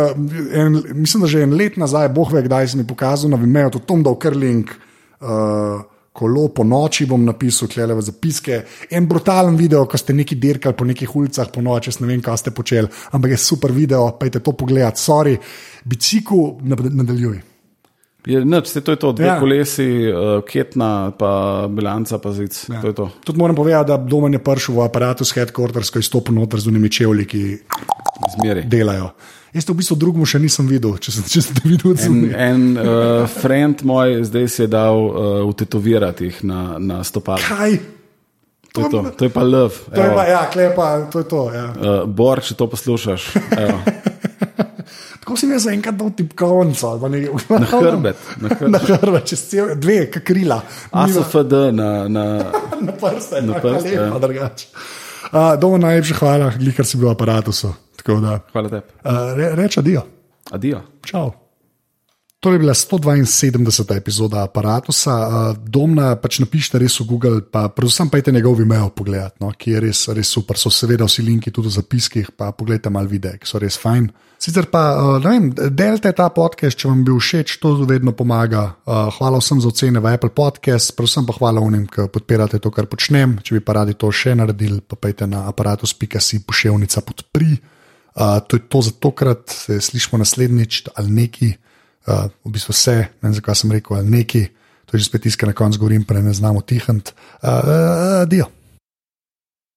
en, mislim, da že en let nazaj, boh ve, kdaj si mi pokazal na Vimeo, to Tom Dal Krling. Uh, Kolo po noči bom napisal, klele v zapiske. En brutalen video, ko ste neki dirkali po nekih ulicah po noči, ne vem, kaj ste počeli, ampak je super video, pejte to pogledat, sorry, bicikl nad- nadaljuj. Je, se to je to, dve Ja. kolesi, uh, ketna, pa bilanca, pa zic. Ja. To to. Tudi moram povedati, da Domen je prišel v aparatu s headquarters, ko je stopil noter z unimi čevlji, ki Zmeri. delajo. Jaz to v bistvu drugemu še nisem videl, če, sem, če ste videli od En, zunaj. en uh, friend moj zdaj si je dal uh, utetovirati jih na, na stopala. Kaj? To je, to. to je pa love. To je pa, ja, klepa, to je to. Ja. Uh, Bor, če to poslušaš, evo, Tako si mi zaenkrat dal tipkovnico, na hrbet. Na hrbet. Na hrbet, čez cel, dve, kot krila. ASFD na, na, na prste, Na prste, ja. ja. drugače. Uh, Domo najlepša hvala, ker si bil v aparatu. Hvala tebi. uh, re, reč adijo. Adijo. Čau. To je bila 172. epizoda aparata. Domna pač napišite res v Google, pa predvsem pa je njegov e-mail pogledat, no, ki je res, res super. So seveda vsi linki tudi v zapiskih, pa pogledajte malo videe, ki so res fajn. Sicer pa, ne vem, delite ta podcast, če vam bil všeč, to vedno pomaga. Hvala vsem za ocene v Apple Podcast, predvsem pa hvala unim, ki podpirate to, kar počnem. Če bi pa radi to še naredili, pa pejte na aparatus.si poševnica podpri. Uh, to je to za tokrat, se slišimo naslednjič ali neki, uh, v bistvu vse, ne vem zakaj sem rekel, ali neki, to je že spet tiskaj na koncu govorim, pa ne znamo tihniti. Uh, uh, dio.